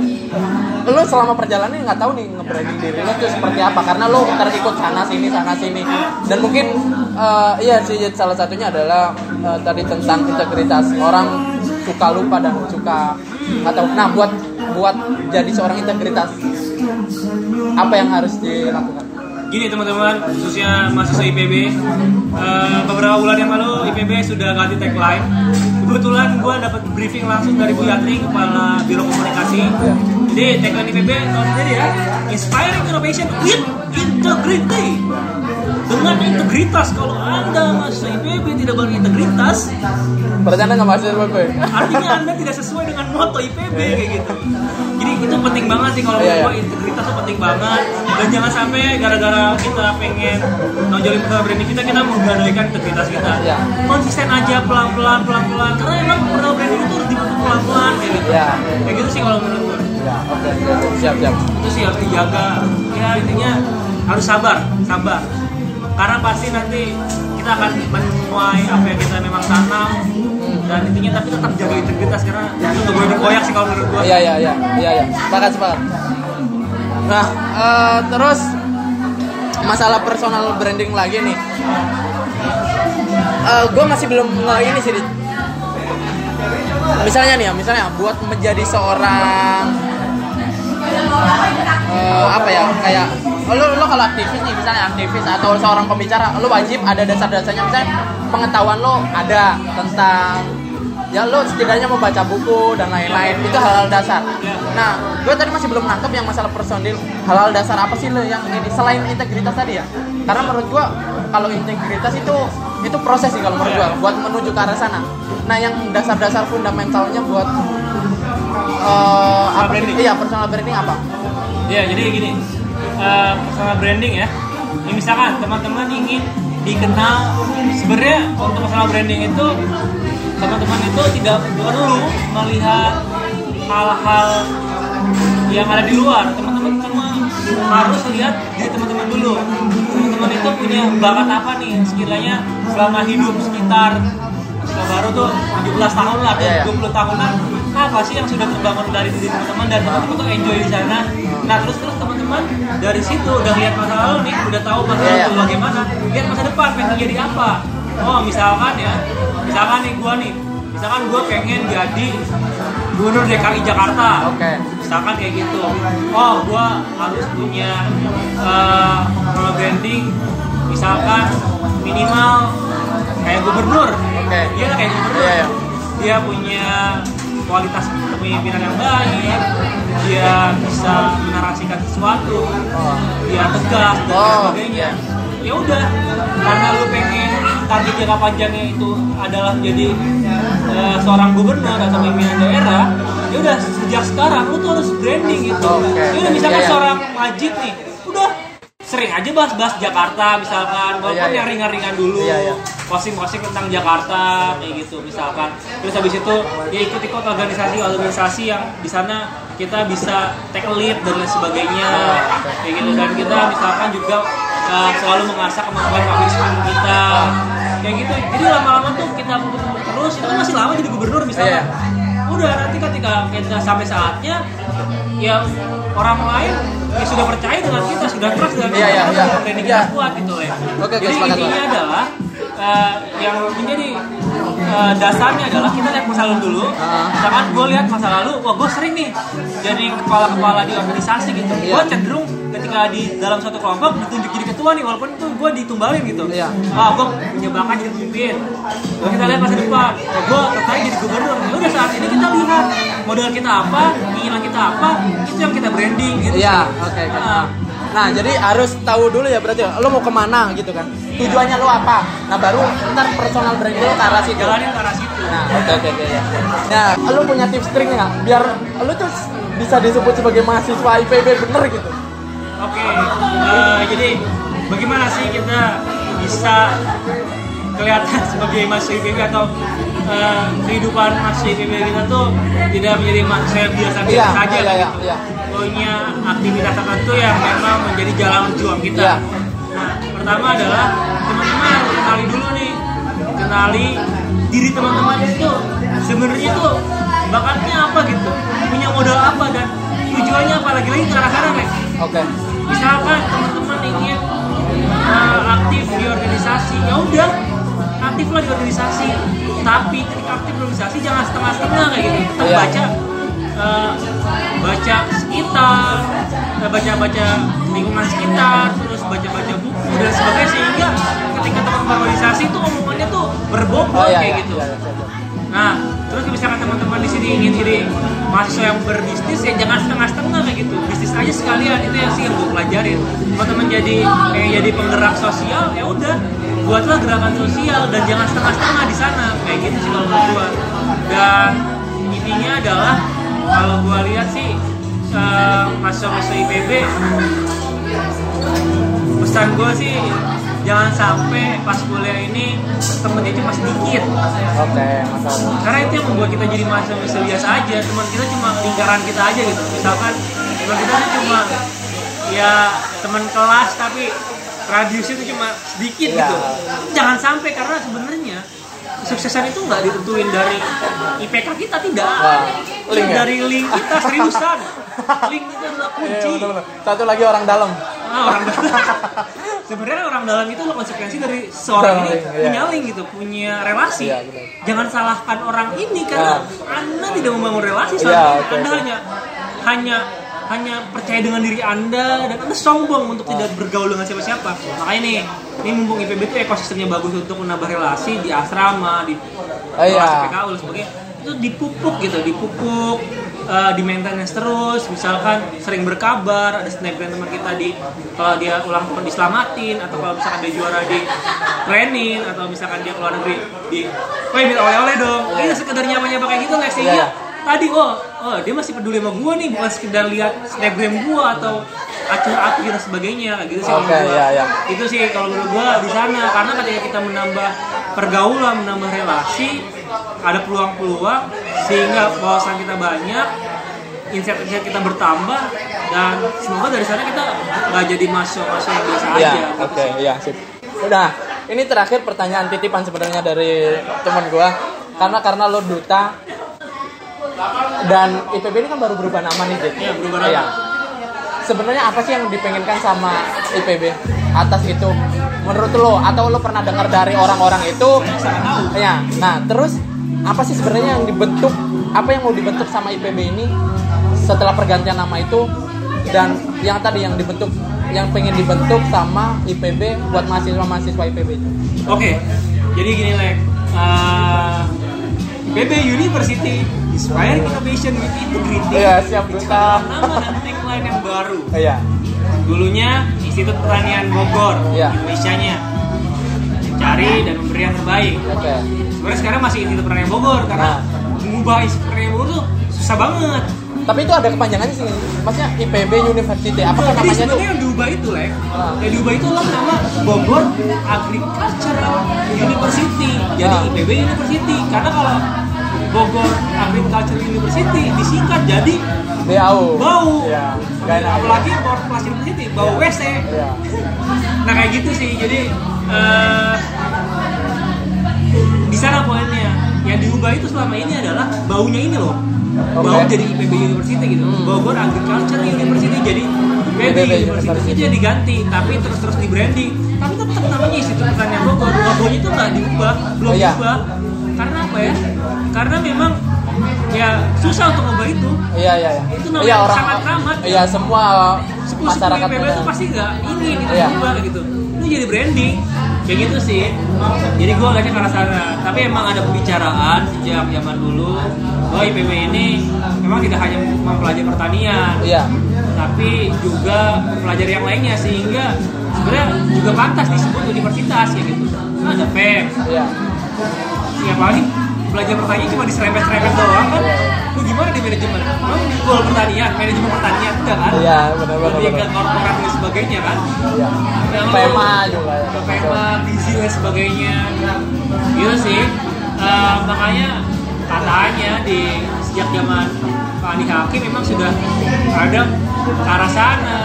Lo selama perjalanan nggak tahu nih nge-branding diri lo tuh seperti apa karena lo terikut sana sini sana sini dan mungkin eh, iya sih salah satunya adalah eh, tadi tentang integritas orang suka lupa dan suka tahu nah buat buat jadi seorang integritas apa yang harus dilakukan gini teman-teman khususnya mahasiswa IPB eh, beberapa bulan yang lalu IPB sudah ganti tagline. Kebetulan gue dapat briefing langsung dari Bu Yatri kepala biro komunikasi. Jadi tagline IPB tahun ini ya inspiring innovation with integrity. Dengan integritas kalau anda mahasiswa IPB tidak berintegritas Berarti anda nggak masuk gue. artinya anda tidak sesuai dengan moto IPB kayak gitu jadi itu penting banget sih kalau iya. gua integritas itu penting banget. Dan jangan sampai gara-gara kita pengen nonjolin personal branding kita kita menggadaikan integritas kita. Iya. konsisten aja pelan-pelan pelan-pelan. Karena emang personal branding itu harus dibentuk pelan-pelan kayak gitu. Iya. kayak gitu sih kalau menurut gue Ya, oke, oke, siap, siap. itu sih harus dijaga. Ya intinya harus sabar sabar. Karena pasti nanti kita akan menuai apa yang kita memang tanam dan intinya tapi tetap jaga integritas karena itu nggak boleh dikoyak sih kalau menurut gua Iya, iya, iya, iya, iya. Sepakat, sepakat. Nah, eh, terus masalah personal branding lagi nih. gue masih belum nge ini sih. Misalnya nih ya, misalnya buat menjadi seorang eh, apa ya kayak lo lo kalau aktivis nih misalnya aktivis atau seorang pembicara lo wajib ada dasar-dasarnya misalnya pengetahuan lo ada tentang ya lo setidaknya membaca buku dan lain-lain. Itu hal-hal dasar. Nah gue tadi masih belum nangkep yang masalah personil. Hal-hal dasar apa sih lo yang ini selain integritas tadi ya? Karena menurut gue kalau integritas itu itu proses sih kalau menurut gue buat menuju ke arah sana. Nah yang dasar-dasar fundamentalnya buat eh, apa branding. iya personal branding apa? Ya jadi gini eh, personal branding ya. Ini misalkan teman-teman ingin dikenal sebenarnya untuk personal branding itu teman-teman itu tidak perlu melihat hal-hal yang ada di luar. Teman-teman cuma harus lihat diri teman-teman dulu. Teman-teman itu punya bakat apa nih? Sekiranya selama hidup sekitar Nah, baru tuh 17 tahun lah, Iya, iya. 20 tahunan apa sih yang sudah terbangun dari diri teman-teman? Dan teman-teman tuh enjoy di sana. Nah terus terus teman-teman dari situ udah lihat masa lalu nih udah tahu masa Iya, lalu iya. bagaimana. Lihat masa depan pengen jadi apa oh misalkan ya. Misalkan nih gua nih. Misalkan gua pengen jadi gubernur DKI Jakarta. Oke. Misalkan kayak gitu. Oh gua harus punya uh, branding misalkan minimal kayak gubernur. Oke. dia lah kayak gubernur. Iya, iya. dia punya kualitas kepemimpinan yang baik. Dia bisa menarasikan sesuatu. Oh. dia tegas dan Oh, sebagainya. ya udah karena lu pengen target jangka panjangnya itu adalah jadi eh, seorang gubernur atau pimpinan daerah ya udah sejak sekarang lu tuh harus branding gitu Oke. ya udah misalkan Iya, iya. seorang Majid nih udah sering aja bahas-bahas Jakarta misalkan walaupun Iya, iya. yang ringan-ringan dulu Iya, iya. posting-posting tentang Jakarta kayak gitu misalkan terus habis itu ya ikut-ikut organisasi-organisasi yang di sana kita bisa take lead dan lain sebagainya kayak gitu dan kita misalkan juga uh, selalu mengasah kemampuan public speaking kita kayak gitu. Jadi lama-lama tuh kita terus itu masih lama jadi gubernur misalkan udah nanti ketika kita sampai saatnya ya orang lain ya sudah percaya dengan kita sudah trust dengan kita Iya, iya, iya. branding Iya. kita kuat gitu ya. Oke, jadi intinya adalah eh, yang menjadi eh, dasarnya adalah kita lihat masa lalu dulu Ah. misalkan gue lihat masa lalu wah gue sering nih jadi kepala-kepala di organisasi gitu Iya. gue cenderung ketika di dalam suatu kelompok ditunjuk jadi ketua nih walaupun itu gue ditumbalin gitu Iya. ah gue punya bakat jadi pemimpin Lalu kita lihat masa depan oh, gue tertarik jadi gubernur ya udah saat ini kita lihat modal kita apa keinginan kita apa itu yang kita branding gitu Iya, sih. oke. oke. Ah. Nah, jadi harus tahu dulu ya berarti lo mau ke mana gitu kan. Tujuannya lo apa? Nah, baru ntar personal branding lo ke arah situ. jalanin ke arah situ Nah, oke oke oke. ya. Nah, lo punya tips trik nggak biar lo tuh bisa disebut sebagai mahasiswa IPB bener gitu? Oke, eh, jadi bagaimana sih kita bisa kelihatan sebagai mahasiswa IPB atau eh, kehidupan IPB kita tuh tidak menjadi yang biasa-biasa Iya, saja kan iya, gitu. iya. Punya aktivitas tertentu yang memang menjadi jalan juang kita. Iya. Nah, pertama adalah teman-teman harus kenali dulu nih, kenali diri teman-teman itu sebenarnya tuh bakatnya apa gitu, punya modal apa dan tujuannya apa lagi-lagi ke arah sana Lex Oke. misalkan teman-teman ingin uh, aktif di organisasi ya udah aktiflah di organisasi tapi ketika aktif di organisasi jangan setengah-setengah kayak gitu tetap Iya. baca eh, baca sekitar eh, baca-baca lingkungan sekitar terus baca-baca buku dan sebagainya sehingga ketika teman-teman organisasi tuh omongannya tuh berbobot Oh iya, kayak iya, gitu iya, iya, iya. Nah, terus misalkan teman-teman di sini ingin jadi mahasiswa yang berbisnis ya jangan setengah-setengah kayak gitu. Bisnis aja sekalian itu yang sih yang gue pelajarin. Teman-teman jadi kayak jadi penggerak sosial ya udah buatlah gerakan sosial dan jangan setengah-setengah di sana kayak gitu sih kalau gue. Dan intinya adalah kalau gue lihat sih eh, mahasiswa-mahasiswa IPB pesan gue sih jangan sampai pas kuliah ini temennya cuma sedikit Oke, masalah. karena itu yang membuat kita jadi mahasiswa biasa aja teman kita cuma lingkaran kita aja gitu misalkan teman kita tuh cuma ya teman kelas tapi radiusnya itu cuma sedikit Iya. gitu jangan sampai karena sebenarnya kesuksesan itu nggak ditentuin dari IPK kita tidak Itu link ya? dari link kita seriusan link itu adalah kunci betul-betul. Satu lagi orang dalam. Ah, orang dalam. Sebenarnya orang dalam itu konsekuensi dari seorang ini iya. punya link gitu, punya relasi. Iya. Jangan salahkan orang ini karena Anda tidak membangun relasi sama Iya, dia. oke, Anda oke. hanya hanya hanya percaya dengan diri Anda dan Anda sombong untuk tidak bergaul dengan siapa-siapa. Makanya nih, ini mumpung IPB itu ekosistemnya bagus untuk menambah relasi di asrama, di Oh, iya. kelas PKU dan sebagainya. Itu dipupuk gitu, dipupuk eh, di maintenance terus misalkan sering berkabar ada snapgram teman kita di kalau dia ulang tahun diselamatin atau kalau misalkan dia juara di planning atau misalkan dia keluar negeri di woi minta oleh-oleh dong ini sekedar nyapa-nyapa kayak gitu nggak sih Iya, iya. tadi oh oh dia masih peduli sama gua nih bukan sekedar lihat snapgram gua atau acuh-acuh dan sebagainya gitu sih gua. iya, iya. itu sih kalau menurut gua di sana karena ketika kita menambah pergaulan menambah relasi ada peluang-peluang sehingga wawasan kita banyak insight-insight kita bertambah dan semoga dari sana kita nggak jadi mahasiswa-mahasiswa yang biasa Iya, aja oke, iya, sip. Udah, ini terakhir pertanyaan titipan sebenarnya dari teman gua. Karena karena lo duta dan IPB ini kan baru berubah nama nih, Jit. Iya, berubah nama. Iya. Sebenarnya apa sih yang dipengenkan sama IPB atas itu? Menurut lo atau lo pernah dengar dari orang-orang itu? Tahu Ya, nah terus apa sih sebenarnya yang dibentuk? Apa yang mau dibentuk sama IPB ini setelah pergantian nama itu? Dan yang tadi yang dibentuk, yang pengen dibentuk sama IPB buat mahasiswa-mahasiswa IPB itu? Oke, jadi gini Lek. Uh, BB University Inspiring Innovation with Integrity. Iya, siap duta. Nama dan tagline yang baru. Iya, Dulunya Institut Pertanian Bogor, Iya. Indonesia-nya. Mencari dan memberi yang terbaik. oke. Sebenarnya sekarang masih Pertanian Bogor karena Nah. mengubah Pertanian Bogor tuh susah banget. Tapi itu ada kepanjangannya sih, maksudnya IPB University. Apakah Jadi namanya tuh? sebenarnya yang diubah itu, Lek. Ah. Yang diubah itu adalah nama Bogor Agricultural University. Jadi Ah. IPB University. Karena kalau Bogor Agricultural University disingkat jadi BAU. bau. Iya, enak. Apalagi Bogor Plus University bau WC. Iya. Nah kayak gitu sih. Jadi di sana poinnya. Yang diubah itu selama ini adalah baunya ini loh. Bau Oke. jadi IPB University gitu. Bogor Agriculture University jadi IPB University. University. Itu yang diganti, tapi terus-terus di branding. Tapi tetap namanya Institut Pertanian Bogor. Logonya itu nggak diubah, belum Oh, iya. diubah. Karena apa ya? Karena memang ya susah untuk ngubah itu. Iya, iya, iya. Itu namanya Iya, orang sangat ramah. Iya, semua masyarakat IPB itu pasti nggak ingin itu Iya. diubah gitu itu jadi branding kayak gitu sih. Jadi gue ngeliatnya ke arah sana tapi emang ada pembicaraan sejak zaman dulu. Bahwa IPB ini memang tidak hanya mempelajari pertanian Iya. tapi juga mempelajari yang lainnya. Sehingga sebenarnya juga pantas disebut universitas ya gitu. Nah, ada PEM Iya. ya paling belajar pertanian cuma diserempet-serempet doang kan. Lu gimana di manajemen? Lu di goal pertanian manajemen pertanian enggak kan? Iya, benar-benar. lebih ke korporat dan sebagainya kan? Iya. Ya, PMA juga ya. ke PMA, gizi dan sebagainya. Gitu sih. Eh, makanya katanya di sejak zaman Pak Andi Hakim memang sudah ada ke arah sana.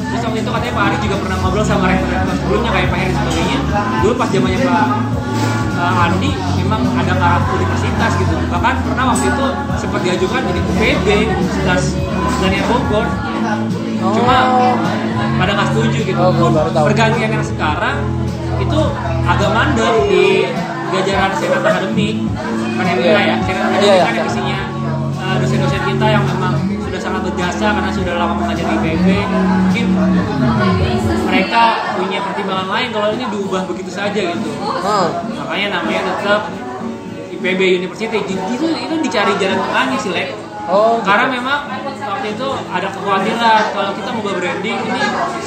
Terus waktu itu katanya Pak Ari juga pernah ngobrol sama rektor-rektor sebelumnya kayak Pak Heri sebagainya. Dulu pas zamannya Pak eh, Andi memang ada ke arah universitas gitu. Bahkan pernah waktu itu sempat diajukan jadi UPB Universitas Pertanian Bogor. Cuma pada nggak setuju gitu. Oh, Pun pergantian yang sekarang itu agak mandek di jajaran senat akademik kan Iya. ya senat akademik Iya, iya, kan isinya eh, dosen-dosen kita yang memang sudah sangat berjasa karena sudah lama mengajar di IPB mungkin mereka punya pertimbangan lain kalau ini diubah begitu saja gitu. Hmm. makanya namanya tetap IPB University. Itu itu dicari jalan tengahnya sih Lek. Oh, karena memang waktu itu ada kekhawatiran kalau kita mau branding ini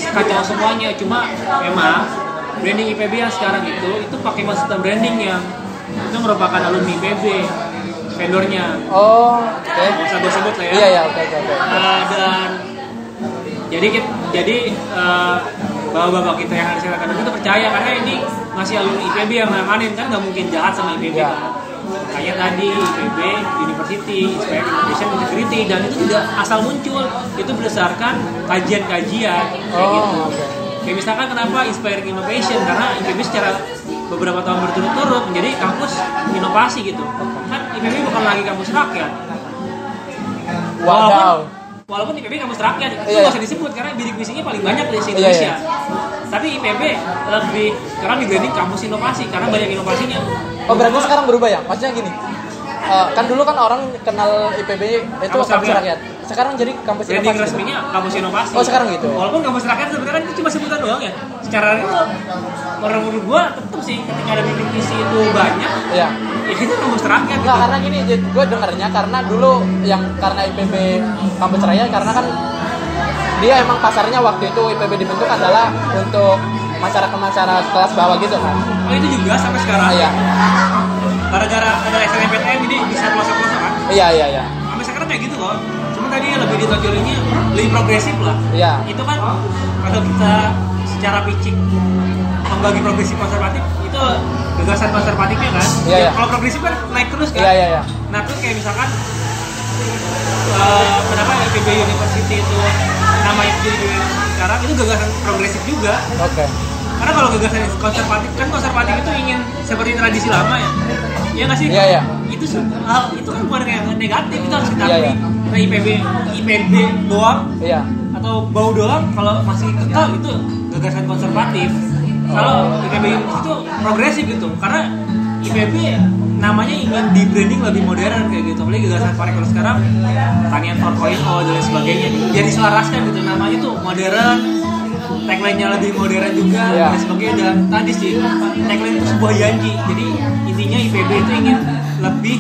kacau semuanya. Cuma memang branding IPB yang sekarang itu itu pakai master branding yang itu merupakan alumni IPB vendornya Oh, oke. nggak usah gue sebut lah ya Iya, iya, oke, oke, oke. Uh, dan jadi kita, jadi uh, bapak-bapak kita yang di akademi itu percaya karena ini masih alumni IPB yang nanganin kan nggak mungkin jahat sama IPB Iya. kan makanya tadi IPB University Inspired Innovation Integrity dan itu tidak asal muncul itu berdasarkan kajian-kajian kayak Oh, gitu oke. kayak misalkan kenapa Inspiring Innovation karena IPB secara beberapa tahun berturut-turut menjadi kampus inovasi gitu kan IPB bukan lagi kampus rakyat Wadaw. Walaupun, walaupun IPB kampus rakyat itu nggak iya. usah disebut karena bidik misinya paling banyak di Iya, Indonesia. iya. Tapi IPB lebih sekarang dibranding kampus inovasi karena banyak inovasinya. Oh, berarti sekarang berubah ya? Maksudnya gini. eh, kan dulu kan orang kenal IPB itu Kampus kampus, rakyat. rakyat. Sekarang jadi kampus Branding inovasi. gitu. resminya kampus inovasi. Oh, sekarang gitu. Walaupun kampus rakyat sebenarnya kan itu cuma sebutan doang ya. Secara real orang menurut gua tetap sih ketika ada bidik misi itu banyak, Iya. ya itu kampus rakyat. Enggak, gitu. karena gini, gue dengernya karena dulu yang karena IPB kampus raya karena kan dia emang pasarnya waktu itu IPB dibentuk adalah untuk masyarakat-masyarakat kelas bawah gitu kan. Oh itu juga sampai sekarang. Iya. Gara-gara ada SNMPTN jadi bisa pelosok-pelosok kan. Iya, iya, iya. sampai sekarang kayak gitu loh tadi lebih ditonjolinnya lebih progresif lah Iya. itu kan kalau kita secara pitching membagi progresif konservatif itu gagasan konservatifnya kan Iya, iya. kalau progresif kan naik terus kan Iya, iya, iya. nah terus kayak misalkan eh, kenapa IPB University itu namanya jadi sekarang itu gagasan progresif juga Oke. karena kalau gagasan konservatif kan konservatif itu ingin seperti tradisi lama ya Iya nggak sih? Iya, iya. Itu hal itu kan bukan kayak negatif itu harus kita Iya, akui. iya. Nah, IPB IPB doang Iya. atau bau doang kalau masih kekal itu gagasan konservatif. Kalau Oh. IPB itu progresif gitu karena IPB namanya ingin di branding lebih modern kayak gitu. Apalagi gagasan Parekrut sekarang pertanian 4.0 dan lain sebagainya. Jadi selaraskan gitu namanya tuh modern tagline-nya lebih modern juga Iya. dan sebagainya dan tadi sih tagline itu sebuah janji jadi intinya IPB itu ingin lebih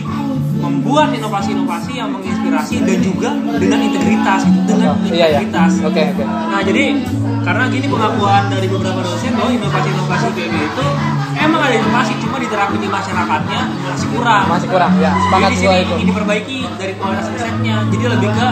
membuat inovasi-inovasi yang menginspirasi dan juga dengan integritas dengan Iya, iya. integritas Oke, oke. nah jadi karena gini pengakuan dari beberapa dosen bahwa inovasi-inovasi IPB itu emang ada inovasi cuma diterapin di masyarakatnya masih kurang Masih kurang ya. Sepakat jadi sini itu. ingin diperbaiki dari kualitas risetnya jadi lebih ke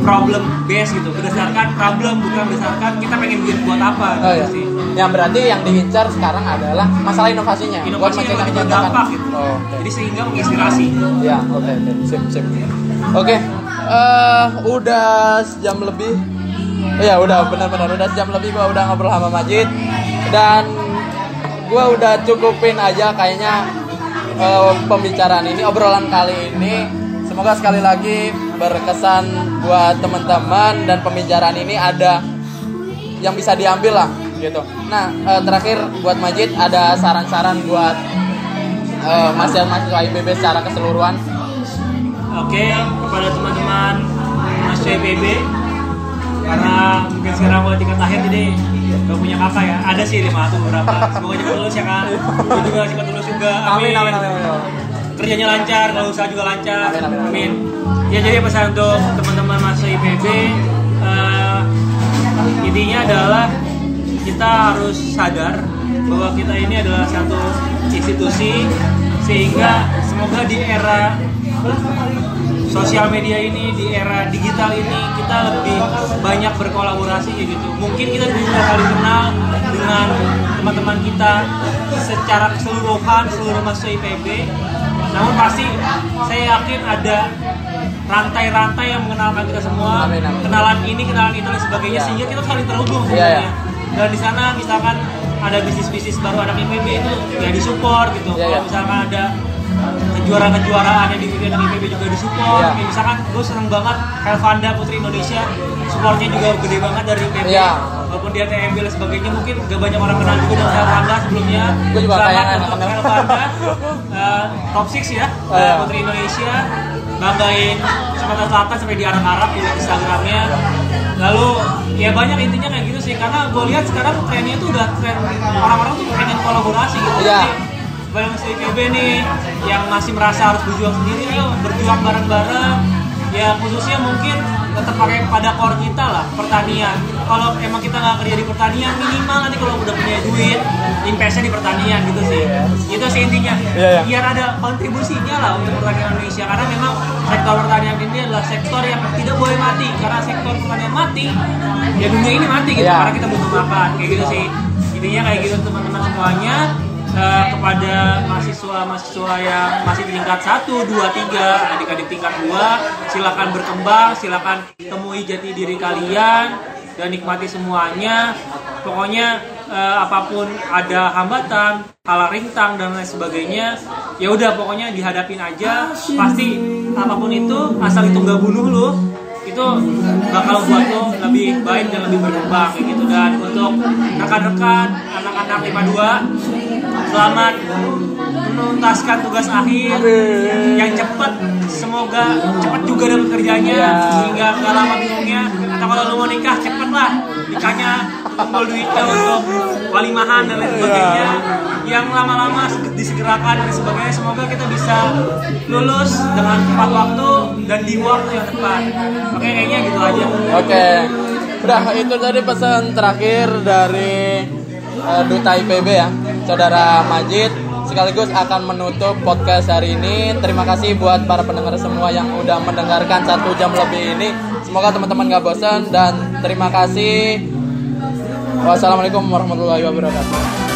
problem base gitu berdasarkan problem bukan berdasarkan kita pengen duit buat apa Oh gitu iya. sih Yang berarti yang diincar sekarang adalah masalah inovasinya. Buat inovasi yang lebih berdampak gitu Oh, oke. jadi sehingga menginspirasi Ya, oke, oke. Sip, sip. Oke. Eh, udah sejam lebih. Iya, udah benar-benar udah sejam lebih gua udah ngobrol sama Majid dan gua udah cukupin aja kayaknya eh, pembicaraan ini, obrolan kali ini. Semoga sekali lagi berkesan buat teman-teman dan pembicaraan ini ada yang bisa diambil lah gitu. Nah, eh, terakhir buat Majid ada saran-saran buat eh, mahasiswa IPB secara keseluruhan. oke kepada teman-teman mahasiswa IPB karena mungkin sekarang gue tingkat akhir jadi gak punya kakak ya ada sih lima atau beberapa semoga cepat lulus ya kak Gue juga cepat lulus juga Amin, amin, amin, amin. Kerjanya lancar kalau usaha juga lancar. Amin, amin, amin. ya jadi pesan untuk teman-teman mahasiswa IPB eh, intinya adalah kita harus sadar bahwa kita ini adalah satu institusi sehingga semoga di era sosial media ini di era digital ini kita lebih banyak berkolaborasi ya gitu. Mungkin kita bisa saling kenal dengan teman-teman kita secara keseluruhan seluruh mahasiswa IPB namun pasti saya yakin ada rantai-rantai yang mengenalkan kita semua Amin, amin. kenalan ini kenalan itu dan sebagainya Ya. sehingga kita saling terhubung sebenarnya iya. dan di sana misalkan ada bisnis-bisnis baru anak IPB itu ya disupport gitu Iya, kalau iya. misalkan ada kejuaraan-kejuaraan yang anak IPB juga disupport. Kayak misalkan gue seneng banget Helvanda Putri Indonesia supportnya juga gede banget dari IPB Iya. walaupun dia TMB dan sebagainya mungkin gak banyak orang kenal juga dengan Helvanda sebelumnya Gua juga kayak untuk kenal. Helvanda eh, top 6 ya Oh, iya. Putri Indonesia banggain Sumatera Selatan sampai di Arab-Arab di Instagramnya lalu ya banyak intinya kayak gitu sih karena gue lihat sekarang trennya tuh udah tren orang-orang tuh pengen kolaborasi gitu Iya. Jadi, bareng CPB nih yang masih merasa harus berjuang sendiri berjuang bareng-bareng ya khususnya mungkin tetap pakai pada core kita lah pertanian. Kalau emang kita nggak kerja di pertanian minimal nanti kalau udah punya duit investnya di pertanian gitu sih. Itu sih intinya. Iya, iya. biar ada kontribusinya lah untuk pertanian Indonesia. Karena memang sektor pertanian ini adalah sektor yang tidak boleh mati. Karena sektor pertanian mati ya dunia ini mati gitu. Iya. karena kita butuh makan kayak gitu sih. Intinya kayak gitu teman-teman semuanya Eh, kepada mahasiswa-mahasiswa yang masih di tingkat 1, 2, 3, adik-adik tingkat 2 silakan berkembang, silakan temui jati diri kalian dan nikmati semuanya. Pokoknya eh, apa pun ada hambatan, hal rintang dan lain sebagainya ya udah pokoknya dihadapin aja. Pasti apa pun itu asal itu nggak bunuh lo itu bakal buat lo lebih baik dan lebih berkembang gitu. Dan untuk rekan-rekan anak-anak 52 selamat menuntaskan tugas akhir yang cepat. Semoga cepat juga dalam kerjanya Iya. sehingga nggak lama bingungnya. Atau kalau lo mau nikah cepet lah nikahnya kumpul duitnya untuk walimahan dan lain sebagainya. Yang lama-lama se- disegerakan dan sebagainya semoga kita bisa lulus dengan tepat waktu dan di waktu yang tepat. Oke kayaknya gitu aja. Oke, udah itu tadi pesan terakhir dari eh, Duta IPB ya, Saudara Majid. Sekaligus akan menutup podcast hari ini. Terima kasih buat para pendengar semua yang udah mendengarkan satu jam lebih ini. Semoga teman-teman gak bosan dan terima kasih. Wassalamualaikum warahmatullahi wabarakatuh.